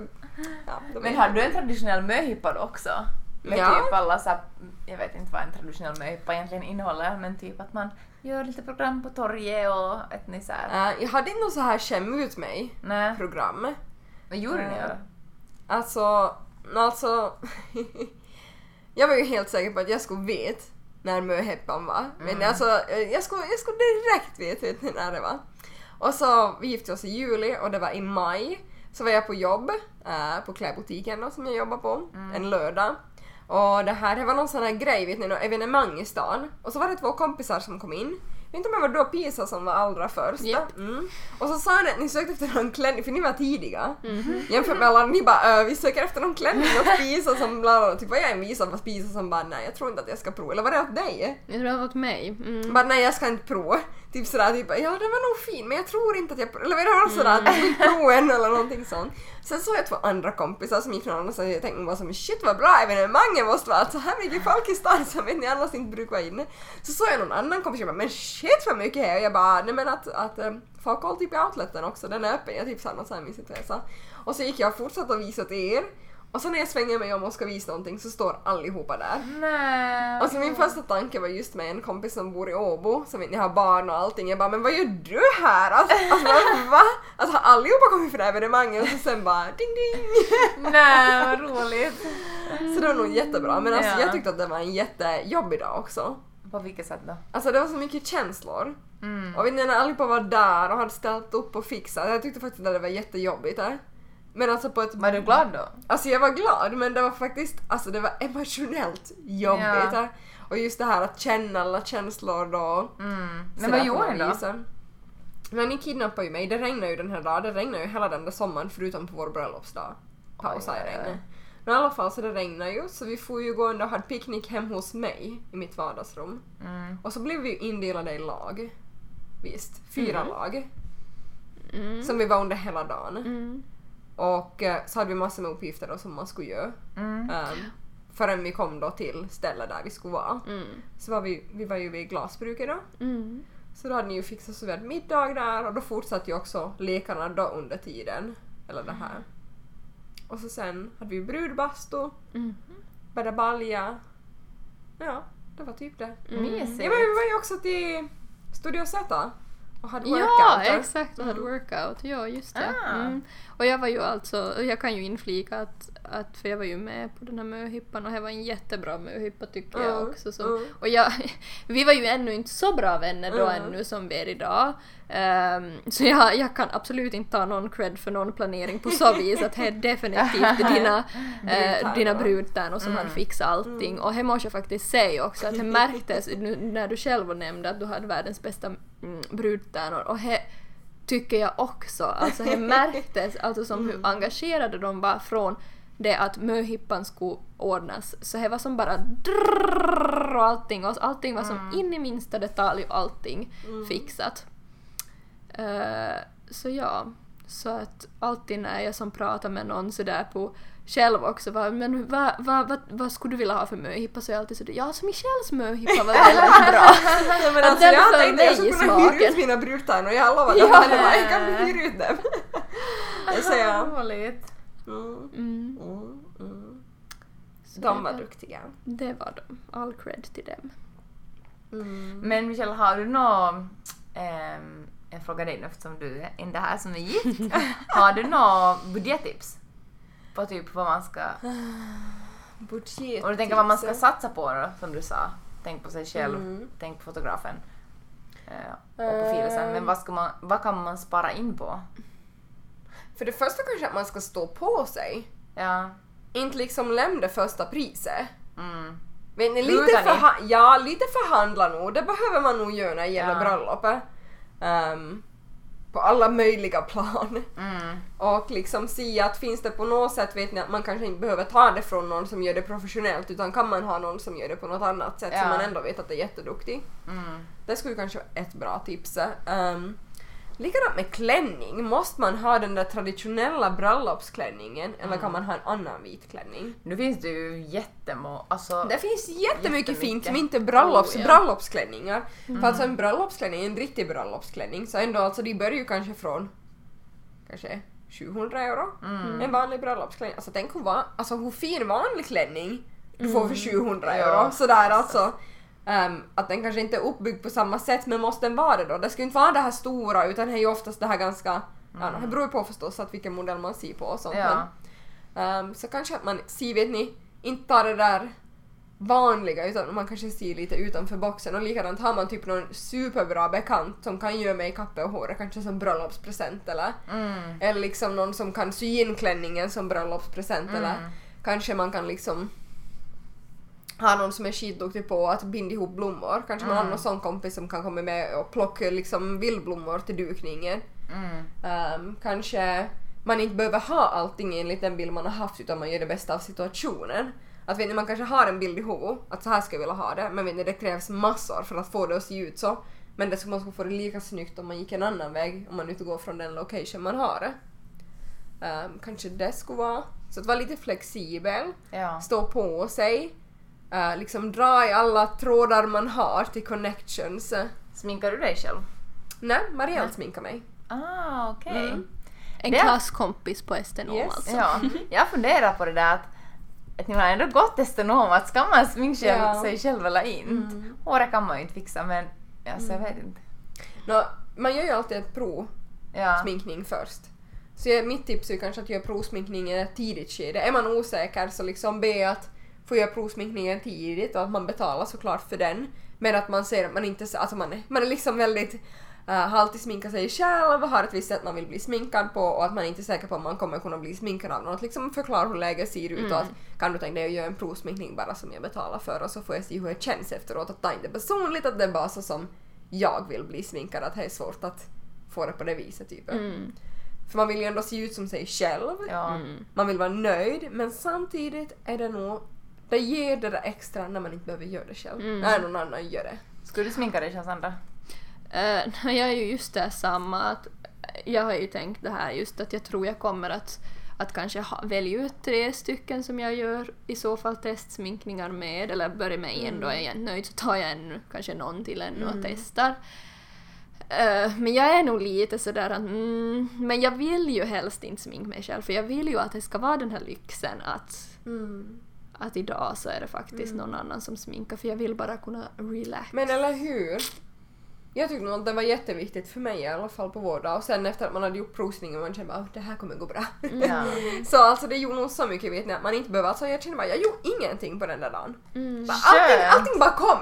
Speaker 2: Ja,
Speaker 1: Men har du en traditionell möhippa då också? Med
Speaker 2: Ja.
Speaker 1: typ alla så här, jag vet inte vad en traditionell möhippa egentligen innehåller, men typ att man gör lite program på torget och vet ni så här.
Speaker 2: Eh, jag hade inte något så här skäm ut mig
Speaker 1: Nej.
Speaker 2: program.
Speaker 1: Vad gjorde ni
Speaker 2: Eh,
Speaker 1: då?
Speaker 2: Alltså, alltså... jag var ju helt säker på att jag skulle veta när möhippan var. Men
Speaker 1: Mm.
Speaker 2: alltså, jag skulle, jag skulle direkt veta när det var. Och så, vi gifte oss i juli och det var i maj. Så var jag på jobb, eh, på klädbutiken då, som jag jobbar på,
Speaker 1: Mm.
Speaker 2: en lördag. Och det här det var någon sån här grej, vet ni, något evenemang i stan. Och så var det två kompisar som kom in. Inte om det var då Pisa som var allra först.
Speaker 3: Japp.
Speaker 2: Mm. Och så sa ni att ni sökte efter någon klänning, för ni var tidiga.
Speaker 3: Mhm.
Speaker 2: Jämfört med alla, ni bara äh, vi söker efter någon klänning åt Pisa som bla bla, typ var jag en visa fast Pisa som bara nej jag tror inte att jag ska prova. Eller var det åt dig?
Speaker 3: Jag tror det var åt mig. Mm.
Speaker 2: Bara nej jag ska inte prova. Typ sådär typ ja den var nog fin men jag tror inte att jag eller det var sådär att jag vill prova än eller någonting sånt. Sen såg jag två andra kompisar som gick någon annanstans och jag tänkte bara som shit vad bra evenemanget måste vara. Att så här mycket folk i stan som vet ni annars inte brukar vara inne. Så såg jag någon annan kompis och jag bara men shit vad mycket här och jag bara nej men att, att um, få koll typ i outleten också den är öppen. Jag typ sa något sånt här mysigt vad jag sa. Och så gick jag och fortsatte att visa till er. Och så när jag svänger mig om och ska visa någonting så står allihopa där.
Speaker 1: Nej.
Speaker 2: Alltså min första tanke var just med en kompis som bor i Åbo, som inte har barn och allting. Jag bara men vad gör du här? Alltså, alltså va? Alltså har allihopa kommit för det här evenemanget och så sen bara ding ding.
Speaker 1: Nej, vad roligt.
Speaker 2: Så det var nog jättebra men alltså
Speaker 1: Ja.
Speaker 2: jag tyckte att det var en jättejobbig dag också.
Speaker 1: På vilket sätt då?
Speaker 2: Alltså det var så mycket känslor.
Speaker 1: Mm.
Speaker 2: Och när allihopa var där och hade ställt upp och fixat, jag tyckte faktiskt att det var jättejobbigt där. Men alltså på ett...
Speaker 1: Var du glad då?
Speaker 2: Alltså jag var glad men det var faktiskt, alltså det var emotionellt jobbigt.
Speaker 1: Ja.
Speaker 2: Och just det här att känna alla känslor då.
Speaker 1: Mm. Men vad gjorde ni då?
Speaker 2: vis. Men ni kidnappade ju mig, det regnade ju den här dagen, det regnade ju hela den där sommaren förutom på vår bröllopsdag. Pausade regnet. Men i alla fall så det regnade ju så vi får ju gå och hade picknick hem hos mig i mitt vardagsrum.
Speaker 1: Mm.
Speaker 2: Och så blev vi ju indelade i lag. Visst, fyra
Speaker 3: Mm.
Speaker 2: lag.
Speaker 3: Mm.
Speaker 2: Som vi var under hela dagen.
Speaker 3: Mm.
Speaker 2: Och eh, så hade vi massor med uppgifter då som man skulle göra.
Speaker 1: Mm.
Speaker 2: Um, förrän vi kom då till stället där vi skulle vara.
Speaker 3: Mm.
Speaker 2: Så var vi, vi var ju vid glasbruket då.
Speaker 3: Mm.
Speaker 2: Så då hade ni ju fixat så vi hade middag där och då fortsatte ju också lekarna då under tiden. Eller det här. Och så sen hade vi brudbastu,
Speaker 3: Mm.
Speaker 2: började balja. Ja, det var typ det.
Speaker 3: Mm.
Speaker 2: Ja, men vi var ju också till Studio Z och hade
Speaker 3: Ja,
Speaker 2: workout.
Speaker 3: exakt. Och hade workout. Ja, just det.
Speaker 1: Ah.
Speaker 3: Mm. Och jag var ju alltså, jag kan ju inflika att, att för jag var ju med på den här möhippan och det var en jättebra möhippa tycker jag
Speaker 2: Mm,
Speaker 3: också. Som,
Speaker 2: mm.
Speaker 3: Och jag, vi var ju ännu inte så bra vänner då
Speaker 2: Mm.
Speaker 3: ännu som vi är idag. Ehm, så jag, jag kan absolut inte ta någon cred för någon planering på så vis att det är definitivt dina,
Speaker 2: Brudtärnor.
Speaker 3: dina brudtärnor som
Speaker 1: Mm.
Speaker 3: hade fixat allting. Och det måste jag faktiskt säga också att det märktes nu när du själv nämnde att du hade världens bästa mm, brudtärnor och he, tycker jag också. Alltså det märktes alltså som
Speaker 2: Mm.
Speaker 3: hur engagerade de var från det att möhippan skulle ordnas. Så det var som bara drrrr och allting och allting var som in i minsta detalj och allting fixat. Eh, så ja, så att alltid när jag som pratar med någon sådär på själv också var, men vad, vad, vad, vad skulle du vilja ha för möhippa? Så jag alltid sådär, ja som Michelles möhippa var väldigt bra.
Speaker 2: Ja, men
Speaker 3: Att
Speaker 2: alltså,
Speaker 3: den
Speaker 2: jag tänkte jag
Speaker 3: mig
Speaker 2: skulle kunna hyra ut mina brudtärnor, jag
Speaker 3: Ja.
Speaker 2: ja. att jag kan hyra ut dem. så ja.
Speaker 1: Roligt.
Speaker 2: Mm,
Speaker 3: Mm,
Speaker 2: mm, De var duktiga.
Speaker 3: Det var de. All cred till dem.
Speaker 2: Mm.
Speaker 1: Men Michelle, har du nå ehm, jag frågar dig nu eftersom du är inte här som är gift. har du några budgettips? På typ vad man ska...
Speaker 2: Budget.
Speaker 1: Och du tänker vad man ska satsa på då, som du sa. Tänk på sig själv,
Speaker 2: Mm.
Speaker 1: tänk på fotografen. eh, och på filisen. Men vad, ska man, vad kan man spara in på?
Speaker 2: För det första kanske att man ska stå på sig.
Speaker 1: Ja.
Speaker 2: Inte liksom lämna det första priset.
Speaker 1: Mm.
Speaker 2: Men lite, förha- ja, lite förhandla nog. Det behöver man nog göra när det gäller
Speaker 1: Ja.
Speaker 2: bröllopet. Ehm, på alla möjliga plan.
Speaker 1: Mm.
Speaker 2: Och liksom se att finns det på något sätt vet ni att man kanske inte behöver ta det från någon som gör det professionellt utan kan man ha någon som gör det på något annat sätt
Speaker 1: Ja.
Speaker 2: som man ändå vet att är jätteduktig.
Speaker 1: Mm.
Speaker 2: Det skulle kanske vara ett bra tips. Um, likadant med klänning. Måste man ha den där traditionella bröllopsklänningen eller kan man ha en annan vit klänning?
Speaker 1: Nu finns det ju jättemånga, alltså...
Speaker 2: Det finns jättemycket,
Speaker 1: Jättemycket.
Speaker 2: fint som inte är bröllops,
Speaker 3: Oh, ja.
Speaker 2: bröllopsklänningar. För alltså en bröllopsklänning, en riktig bröllopsklänning, så ändå alltså de börjar ju kanske från kanske 700 euro.
Speaker 1: Mm.
Speaker 2: En vanlig bröllopsklänning. Alltså tänk hur, va- alltså, hur fin vanlig klänning du får för 700
Speaker 1: Ja.
Speaker 2: euro. Sådär alltså. Ehm, att den kanske inte är uppbyggd på samma sätt men måste den vara det då? Det ska ju inte vara det här stora utan det är ju oftast det här ganska, ja, det beror ju på förstås att vilken modell man ser på och sånt
Speaker 1: Ja.
Speaker 2: men Ehm, så kanske att man ser, vet ni, inte tar det där vanliga utan man kanske ser lite utanför boxen och likadant har man typ någon superbra bekant som kan göra makeupet och håret kanske som bröllopspresent eller
Speaker 1: Mm.
Speaker 2: eller liksom någon som kan sy in klänningen som bröllopspresent eller
Speaker 1: Mm.
Speaker 2: kanske man kan liksom ha någon som är skitduktig på att binda ihop blommor. Kanske man har
Speaker 1: Mm.
Speaker 2: någon sån kompis som kan komma med och plocka liksom vildblommor till dukningen.
Speaker 1: Mm.
Speaker 2: Ehm, kanske man inte behöver ha allting enligt den bild man har haft utan man gör det bästa av situationen. Att vet ni, man kanske har en bild i huvudet, att så här ska jag vilja ha det, men vet ni, det krävs massor för att få det att se ut så. Men det skulle man skulle få det lika snyggt om man gick en annan väg, om man inte går från den location man har det. Ehm, kanske det skulle vara. Så att vara lite flexibel,
Speaker 1: Ja.
Speaker 2: stå på sig, eh, liksom dra i alla trådar man har till connections.
Speaker 1: Sminkar du dig själv?
Speaker 2: Nej, Marielle sminkar mig.
Speaker 1: Ah, okej.
Speaker 2: Mm.
Speaker 3: En
Speaker 1: Det-
Speaker 3: klasskompis på Estenom
Speaker 2: Yes.
Speaker 3: alltså.
Speaker 1: Ja, jag funderar på det där att, att ni har ändå gått estenom, att ska man sminka
Speaker 2: Ja.
Speaker 1: sig själv eller inte?
Speaker 2: Mm.
Speaker 1: Håret kan man ju inte fixa men alltså, jag vet inte.
Speaker 2: Nå, man gör ju alltid ett prov
Speaker 1: Ja.
Speaker 2: sminkning först. Så jag, mitt tips är kanske att göra provsminkning i ett tidigt skede. Är man osäker så liksom be att få göra provsminkningen tidigt och att man betalar såklart för den. Men att man ser att man inte, alltså man är, man är liksom väldigt uh, har alltid sminkat sig själv, har ett visst sätt man vill bli sminkad på och att man inte är säker på om man kommer kunna bli sminkad av någon. Att liksom förklara hur läget ser ut och att kan du tänka dig att göra en provsminkning bara som jag betalar för och så får jag se hur det känns efteråt. Att ta inte personligt att det är bara så som jag vill bli sminkad, att det är svårt att få det på det viset typ.
Speaker 3: Mm.
Speaker 2: För man vill ju ändå se ut som sig själv.
Speaker 1: Ja.
Speaker 3: Mm.
Speaker 2: Man vill vara nöjd men samtidigt är det nog det ger det där extra när man inte behöver göra det själv.
Speaker 3: Mm.
Speaker 2: När någon annan gör det.
Speaker 1: Skulle du sminka dig själv Sandra?
Speaker 3: Eh, jag är ju just det samma att jag har ju tänkt det här just att jag tror jag kommer att, att kanske ha, välja ut tre stycken som jag gör i så fall testsminkningar med eller börja med en då är jag nöjd så tar jag ännu, kanske någon till ännu och testar. Eh, men jag är nog lite sådär att mm, men jag vill ju helst inte sminka mig själv för jag vill ju att det ska vara den här lyxen att att idag så är det faktiskt någon annan som sminkar för jag vill bara kunna relax.
Speaker 2: Men eller hur? Jag tyckte nog att det var jätteviktigt för mig i alla fall på vår dag och sen efter att man hade gjort provsningen man kände bara att det här kommer gå bra.
Speaker 1: Ja.
Speaker 2: så alltså det gjorde nog så mycket vet ni att man inte behöver, alltså jag kände bara jag gjorde ingenting på den där dagen.
Speaker 3: Mm.
Speaker 2: Bara, allting, allting bara kom!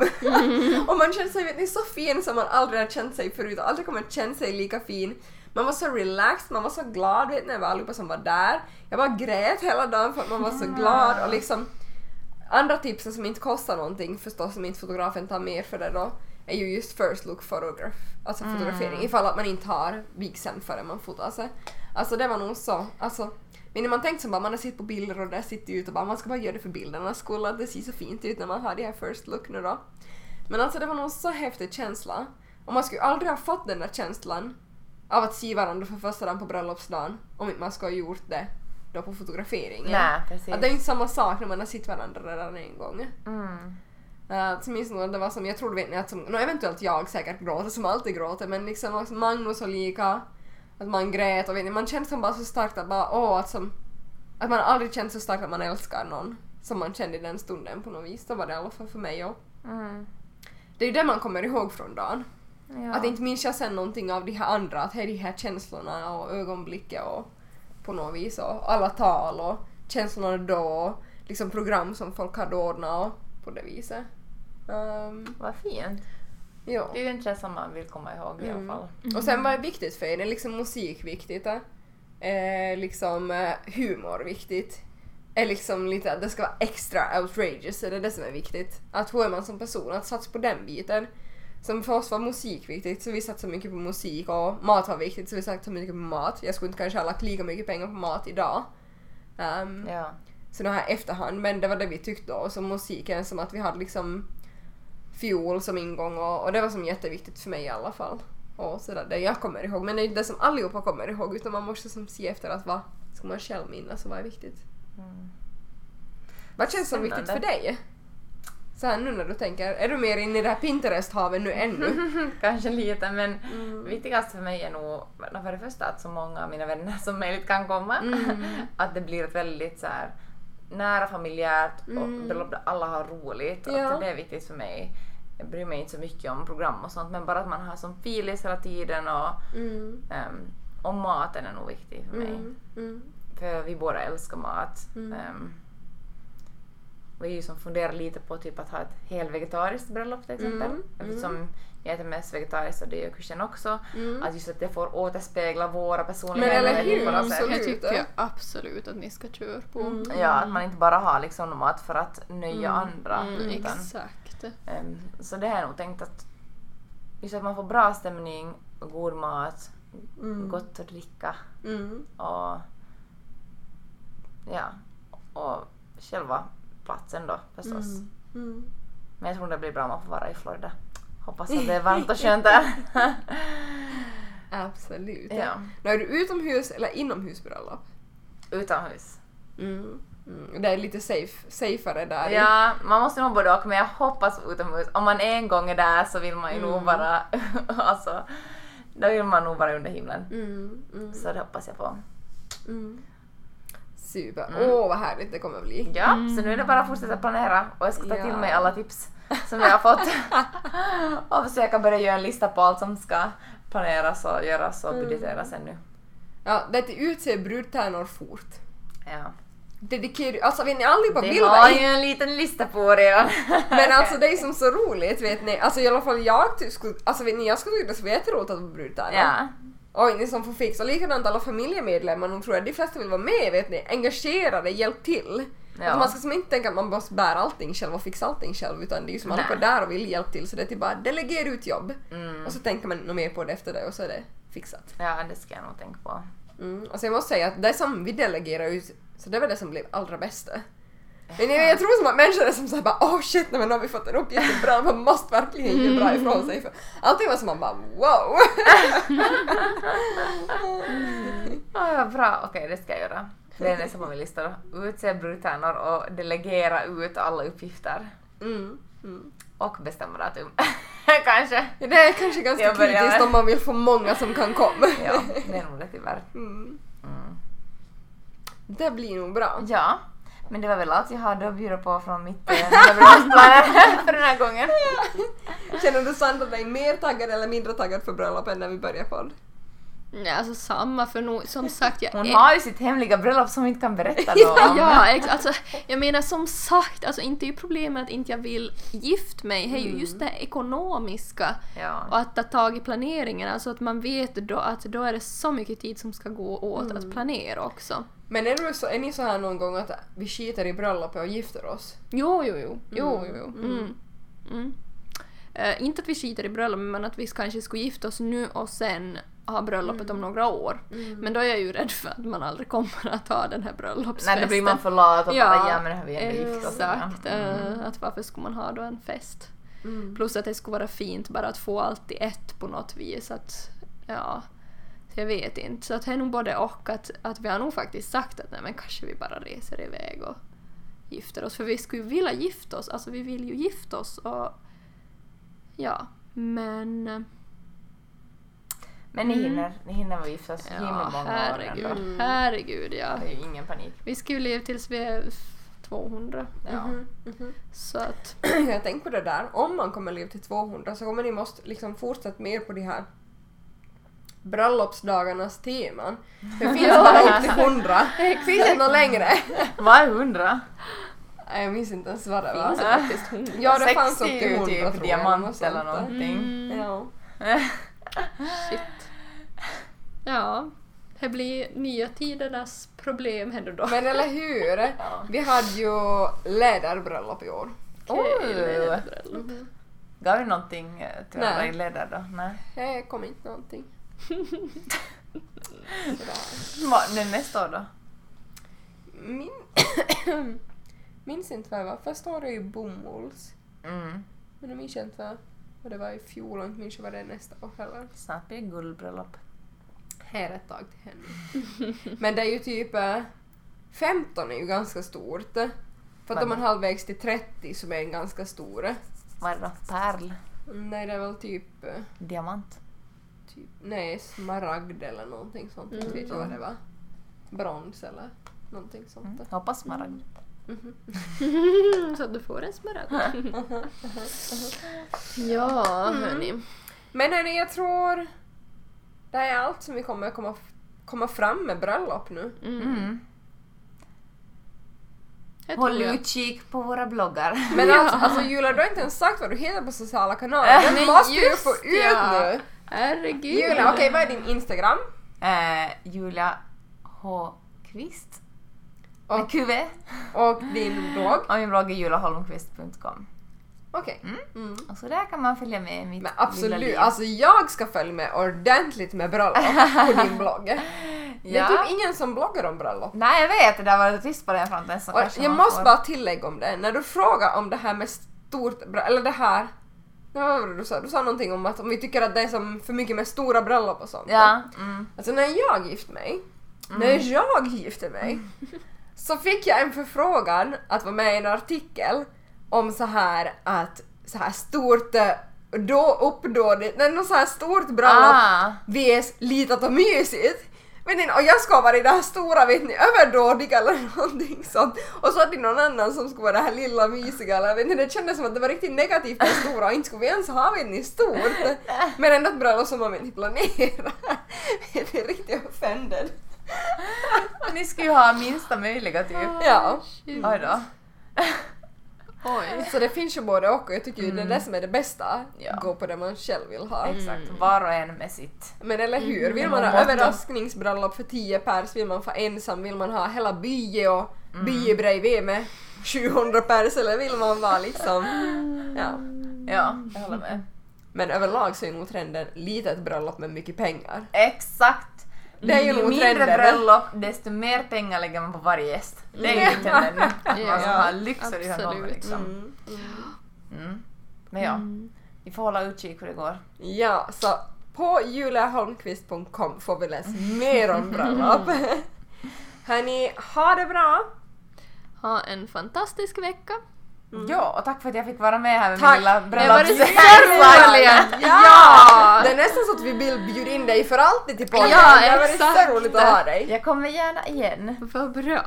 Speaker 2: och man kände sig vet ni, så fin som man aldrig har känt sig förut och aldrig kommer att känna sig lika fin. Man var så relaxed, man var så glad vet ni, över allihopa som var där. Jag bara grät hela dagen för att man var så glad och liksom andra tipsen som inte kostar någonting förstås som inte fotografen tar mer för det då är ju just first look photograph, alltså
Speaker 1: Mm.
Speaker 2: fotografering ifall att man inte har vigseln förrän man fotar sig. Alltså det var nog så. Alltså, men när man tänkt som bara man har sett på bilder och där sitter ut och bara man ska bara göra det för bildernas skull att det ser så fint ut när man har det här first look nu då. Men alltså det var nog så häftig känsla. Och man skulle aldrig ha fått den där känslan av att se varandra för första dagen på bröllopsdagen om inte man skulle ha gjort det då på fotograferingen.
Speaker 1: Nej, precis.
Speaker 2: Att det är inte samma sak när man har sett varandra redan en gång.
Speaker 1: Mm.
Speaker 2: Uh, så minns nog att det var som, jag tror vet ni att som, no, eventuellt jag säkert gråter som alltid gråter men liksom Magnus och lika att man grät och vet ni, man kände som bara så starkt att bara åh att som att man aldrig känt så starkt att man älskar någon som man kände i den stunden på något vis. Så var det i alla fall för mig och
Speaker 1: Mm.
Speaker 2: det är ju det man kommer ihåg från dagen.
Speaker 1: Ja.
Speaker 2: Att inte minns jag sen någonting av de här andra, att det är de här känslorna och ögonblicket och på något vis och alla tal och känslorna då och liksom program som folk hade ordnat och på det viset. Um,
Speaker 1: Vad fint.
Speaker 2: ja.
Speaker 1: Det är ju en känsla man vill komma ihåg i
Speaker 2: Mm.
Speaker 1: alla fall.
Speaker 2: Och sen vad är viktigt för er? Är liksom musik viktigt? Eh? Eh, liksom eh, humor viktigt? Är liksom lite att det ska vara extra outrageous, är det det som är viktigt? Att hur är man som person? Att satsa på den biten. Som för oss var musik viktigt, så vi satsade mycket på musik och mat var viktigt, så vi satsade mycket på mat. Jag skulle inte kanske ha lagt lika mycket pengar på mat idag. Um,
Speaker 1: Ja.
Speaker 2: så nu här efterhand, men det var det vi tyckte då. Så musiken som att vi hade liksom fiol som ingång och, och det var som jätteviktigt för mig i alla fall. Och sådär, det jag kommer ihåg. Men det är inte det som allihopa kommer ihåg utan man måste som se efter att vad ska man själv minnas och vad är viktigt.
Speaker 1: Mm.
Speaker 2: Vad känns som viktigt för dig? Så här nu när du tänker, är du mer inne i det här Pinterest-havet nu ännu?
Speaker 1: Kanske lite men
Speaker 2: Mm.
Speaker 1: viktigast för mig är nog för det första att så många av mina vänner som möjligt kan komma.
Speaker 2: Mm.
Speaker 1: att det blir ett väldigt så här nära familjärt och
Speaker 2: Mm.
Speaker 1: där alla har roligt.
Speaker 2: Ja.
Speaker 1: Att det är viktigt för mig. Jag bryr mig inte så mycket om program och sånt men bara att man har som filis hela tiden och,
Speaker 2: Mm.
Speaker 1: ehm, och maten är nog viktig för mig.
Speaker 2: Mm. Mm.
Speaker 1: För vi båda älskar mat.
Speaker 2: Mm.
Speaker 1: Vi ju som funderar lite på typ att ha ett helvegetariskt bröllop till exempel.
Speaker 2: Mm,
Speaker 1: Eftersom jag äter mest vegetariskt och det gör kursen också.
Speaker 2: Mm.
Speaker 1: Att just att det får återspegla våra
Speaker 2: Men
Speaker 1: personligheter
Speaker 2: eller hur,
Speaker 1: på något sätt.
Speaker 2: absolut.
Speaker 3: Jag tycker absolut att ni ska köra på.
Speaker 2: Mm.
Speaker 1: Ja, att man inte bara har liksom mat för att nöja
Speaker 2: Mm,
Speaker 1: andra.
Speaker 3: Mm,
Speaker 1: utan,
Speaker 3: exakt.
Speaker 1: ehm, så det har jag nog tänkt att just att man får bra stämning, och god mat,
Speaker 2: Mm.
Speaker 1: gott att dricka
Speaker 2: Mm.
Speaker 1: och ja, och själva platsen då förstås.
Speaker 2: Mm. Mm.
Speaker 1: Men jag tror det blir bra om man får vara i Florida. Hoppas att det är varmt och skönt där.
Speaker 2: Absolut.
Speaker 1: ja.
Speaker 2: Nu är du utomhus eller inomhusbröllop?
Speaker 1: Utomhus.
Speaker 2: Mm. Mm. Det är lite safe, safeare där.
Speaker 1: Ja, man måste nog både och men jag hoppas utomhus. Om man en gång är där så vill man ju nog
Speaker 2: Mm.
Speaker 1: vara, alltså, då vill man nog vara under himlen.
Speaker 2: Mm. Mm.
Speaker 1: Så det hoppas jag på.
Speaker 2: Mm. Super. Åh
Speaker 1: Mm.
Speaker 2: vad härligt det kommer bli.
Speaker 1: Ja, så nu är det bara att fortsätta planera och jag ska ta till
Speaker 2: Ja.
Speaker 1: mig alla tips som jag har fått. och försöka börja göra en lista på allt som ska planeras och göras och
Speaker 2: Mm.
Speaker 1: budgeteras ännu.
Speaker 2: Ja, det är att utse brudtärnor fort.
Speaker 1: Ja.
Speaker 2: Dedikera, alltså vet ni allihopa
Speaker 1: Det
Speaker 2: vill
Speaker 1: har ju en liten lista på redan.
Speaker 2: Men alltså det är som så roligt vet ni, alltså i alla fall jag ty- skulle, alltså vet ni jag skulle tycka det vara jätteroligt att vara brudtärna.
Speaker 1: ja.
Speaker 2: Och ni som får fixa, och likadant alla familjemedlemmar, nog tror jag de flesta vill vara med vet ni, engagerade, hjälp till.
Speaker 1: Ja.
Speaker 2: Alltså man ska som inte tänka att man måste bära allting själv och fixa allting själv utan det är ju som
Speaker 1: Nej.
Speaker 2: allihopa där och vill hjälpa till så det är typ bara delegera ut jobb
Speaker 1: Mm.
Speaker 2: och så tänker man något mer på det efter det och så är det fixat.
Speaker 1: ja, det ska jag nog tänka på.
Speaker 2: Mm. Och så jag måste säga att det som vi delegerar ut, så det var det som blev allra bästa. Men jag, jag tror som att människor är som såhär bara åh shit nej, men nu har vi fått en uppgift bra, man måste verkligen göra bra ifrån sig. För allting var som man bara wow!
Speaker 1: Ah, ja, bra, okej det ska jag göra. Det är nästa på min lista då. Utse brudtärnor och delegera ut alla uppgifter.
Speaker 2: Mm. Mm.
Speaker 1: Och bestämma datum. Kanske.
Speaker 2: Ja, Det är kanske ganska
Speaker 1: Jag börjar
Speaker 2: kritiskt om man vill få många som kan komma.
Speaker 1: Ja, det är nog det tyvärr.
Speaker 2: Mm.
Speaker 1: Mm.
Speaker 2: Det blir nog bra.
Speaker 1: Ja, men det var väl allt jag hade att bjuda på från mitt eh, bröllopsplaner för den här gången.
Speaker 2: Känner du Sandra dig mer taggad eller mindre taggad för bröllop än när vi började podd?
Speaker 3: Nej, alltså samma för nog, som sagt jag
Speaker 1: Hon
Speaker 3: är-
Speaker 1: har ju sitt hemliga bröllop som hon inte kan berätta då om.
Speaker 3: Ja, alltså, jag menar som sagt, alltså inte är ju problemet att inte jag vill gift mig, det är ju just det ekonomiska
Speaker 1: Ja.
Speaker 3: och att ta tag i planeringen, alltså att man vet då att då är det så mycket tid som ska gå åt
Speaker 2: Mm.
Speaker 3: att planera också.
Speaker 2: Men är, du så, är ni så här någon gång att vi skiter i bröllopet och gifter oss?
Speaker 3: Jo, jo, jo, jo,
Speaker 2: Mm,
Speaker 3: jo, jo.
Speaker 2: mm.
Speaker 3: Mm. Mm. eh, inte att vi skiter i bröllopet men att vi kanske skulle gifta oss nu och sen ha bröllopet
Speaker 1: Mm.
Speaker 3: om några år. Men då är jag ju rädd för att man aldrig kommer att ha den här bröllopsfesten.
Speaker 1: Nej, då blir man för lat och
Speaker 3: Ja,
Speaker 1: bara ja men det har vi ändå gift oss.
Speaker 3: Exakt.
Speaker 1: Mm.
Speaker 3: eh, Att varför skulle man ha då en fest?
Speaker 2: Mm.
Speaker 3: Plus att det skulle vara fint bara att få allt i ett på något vis. Att, ja, jag vet inte. Så att det är nog både och. Att, att vi har nog faktiskt sagt att nej men kanske vi bara reser iväg och gifter oss. För vi skulle ju vilja gifta oss. Alltså vi vill ju gifta oss och ja, men eh,
Speaker 1: Men ni hinner, ni hinner vara gifta så himla
Speaker 3: ja,
Speaker 1: många år
Speaker 3: herregud.
Speaker 1: ändå.
Speaker 3: Herregud ja.
Speaker 1: Det är ju ingen panik.
Speaker 3: Vi ska ju leva tills vi är 200.
Speaker 1: Ja.
Speaker 2: Mhm.
Speaker 3: Så att,
Speaker 2: Jag tänkte på det där, om man kommer leva till 200 så kommer ni måste liksom fortsätta mer på de här bröllopsdagarnas teman. Det finns bara upp till 100. Finns det inte något längre?
Speaker 1: Vad är hundra?
Speaker 2: Nej, Jag minns inte ens vad det var.
Speaker 3: finns det faktiskt hund.
Speaker 2: Ja, det fanns upp
Speaker 1: 60
Speaker 2: till 100
Speaker 1: typ
Speaker 2: tror jag.
Speaker 1: diamant
Speaker 2: något
Speaker 1: eller
Speaker 2: där.
Speaker 1: någonting.
Speaker 3: Mm,
Speaker 2: Ja.
Speaker 3: shit. Ja, det blir nya tidernas problem här nu då.
Speaker 2: Men eller hur?
Speaker 1: Ja.
Speaker 2: Vi hade ju läderbröllop i år.
Speaker 3: Okej,
Speaker 1: Gav vi någonting eh, till
Speaker 2: Nej.
Speaker 1: alla i ledare då? Nej.
Speaker 2: Det kom inte någonting.
Speaker 1: Men nästa år då?
Speaker 2: Min... minns inte vad det var. Första året är ju bomulls.
Speaker 1: Mm.
Speaker 2: Men jag minns inte vad, vad det var i fjol och inte minns jag vad det är nästa år heller.
Speaker 1: Snart blir det guldbröllop.
Speaker 2: Här ett tag till henne. Men det är ju typ... eh, 15 är ju ganska stort. För att om man halvvägs till 30 som är en ganska stor.
Speaker 1: Vad är det då? Pärl?
Speaker 2: Nej, det är väl typ... eh,
Speaker 1: Diamant?
Speaker 2: typ nej, smaragd eller någonting sånt. Jag vet inte vad det var. Brons eller någonting sånt.
Speaker 1: Mm. Hoppas smaragd.
Speaker 3: Så att du får en smaragd. ja, hörni.
Speaker 2: Men hörni, jag tror det här är allt som vi kommer komma, komma fram med bröllop nu.
Speaker 1: Mm.
Speaker 3: Jag
Speaker 1: Håll utkik på våra bloggar.
Speaker 2: Men
Speaker 3: Ja.
Speaker 2: alltså, alltså Julia, du har inte ens sagt vad du heter på sociala kanaler. Det
Speaker 3: Nej,
Speaker 2: måste du få ut
Speaker 3: ja.
Speaker 2: nu!
Speaker 3: Herregud.
Speaker 2: Julia, okej vad är din Instagram?
Speaker 1: Eh, Julia H. Kvist. Med
Speaker 2: Och,
Speaker 1: QV.
Speaker 2: och din blogg?
Speaker 1: Och min blogg är julaholmqvist.com.
Speaker 2: Okej.
Speaker 1: Mm.
Speaker 2: Mm.
Speaker 1: Och så där kan man följa med i mitt
Speaker 2: Men
Speaker 1: lilla
Speaker 2: absolut,
Speaker 1: liv.
Speaker 2: alltså jag ska följa med ordentligt med bröllop på din blogg. Det är
Speaker 1: ja.
Speaker 2: typ ingen som bloggar om bröllop.
Speaker 1: Nej jag vet, det har varit tyst på den fronten så
Speaker 2: jag måste
Speaker 1: får...
Speaker 2: bara tillägga om det, när du frågar om det här med stort bröllop, eller det här du sa? Du sa någonting om att om vi tycker att det är som för mycket med stora bröllop och sånt.
Speaker 1: Ja. Mm.
Speaker 2: Alltså när jag gifte mig, när jag gifte mig, så fick jag en förfrågan att vara med i en artikel om så här att så här stort, eh, då uppdådigt, nej något så här stort bröllop
Speaker 1: Ah.
Speaker 2: vs litet och mysigt. Ni, och jag ska vara i det här stora, vet ni, överdådiga eller någonting sånt. Och så hade någon annan som skulle vara det här lilla mysiga eller vet ni, det kändes som att det var riktigt negativt med stora och inte skulle vi ens ha vet ni stort. Men ändå ett bröllop som man inte planera. Det är riktigt offended.
Speaker 1: Ni skulle ju ha minsta möjliga typ.
Speaker 2: Ja.
Speaker 1: Oj då.
Speaker 3: Oj.
Speaker 2: Så det finns ju både och och jag tycker ju det är det som är det bästa.
Speaker 1: Ja.
Speaker 2: Gå på det man själv vill ha.
Speaker 1: Exakt, var och en med sitt.
Speaker 2: Men eller hur, vill
Speaker 1: Mm.
Speaker 2: man ha överraskningsbröllop för 10 pers, vill man få ensam, vill man ha hela byn och
Speaker 1: Mm.
Speaker 2: by bredvid med 700 pers eller vill man vara liksom... Ja.
Speaker 1: Ja, jag håller med.
Speaker 2: Men överlag så är nog trenden litet bröllop med mycket pengar.
Speaker 1: Exakt!
Speaker 2: Det är ju
Speaker 1: Ju
Speaker 2: nog
Speaker 1: mindre bröllop, desto mer pengar lägger man på varje gäst. Det är ju trenden nu. Att man ska ha lyx och det
Speaker 3: absolut.
Speaker 1: liksom.
Speaker 2: Mm.
Speaker 1: Mm. Men ja, vi får hålla utkik hur det går.
Speaker 2: Ja, så på juliaholmqvist.com får vi läsa mer om bröllop. Hörni, ha det bra!
Speaker 3: Ha en fantastisk vecka.
Speaker 1: Ja, och tack för att jag fick vara med här med
Speaker 2: Tack.
Speaker 1: min lilla
Speaker 3: Det var det
Speaker 1: bröllopsresa.
Speaker 3: så Ja!
Speaker 2: Det är nästan så att vi vill bjuda in dig för alltid till podden.
Speaker 3: Ja,
Speaker 2: det har varit så roligt att ha dig.
Speaker 1: Jag kommer gärna igen.
Speaker 3: Vad bra.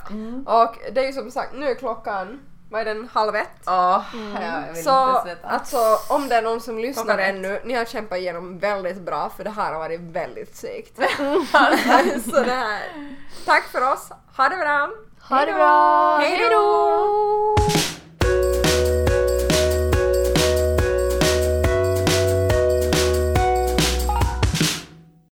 Speaker 2: Och det är ju som sagt, nu är klockan, vad är den, halv ett?
Speaker 1: Jag vill
Speaker 2: Så alltså om det är någon som lyssnar
Speaker 1: Klockan ett.
Speaker 2: ännu, ni har kämpat igenom väldigt bra för det här har varit väldigt segt. så det här. Tack för oss, ha det bra!
Speaker 3: Ha det bra.
Speaker 2: Hej då!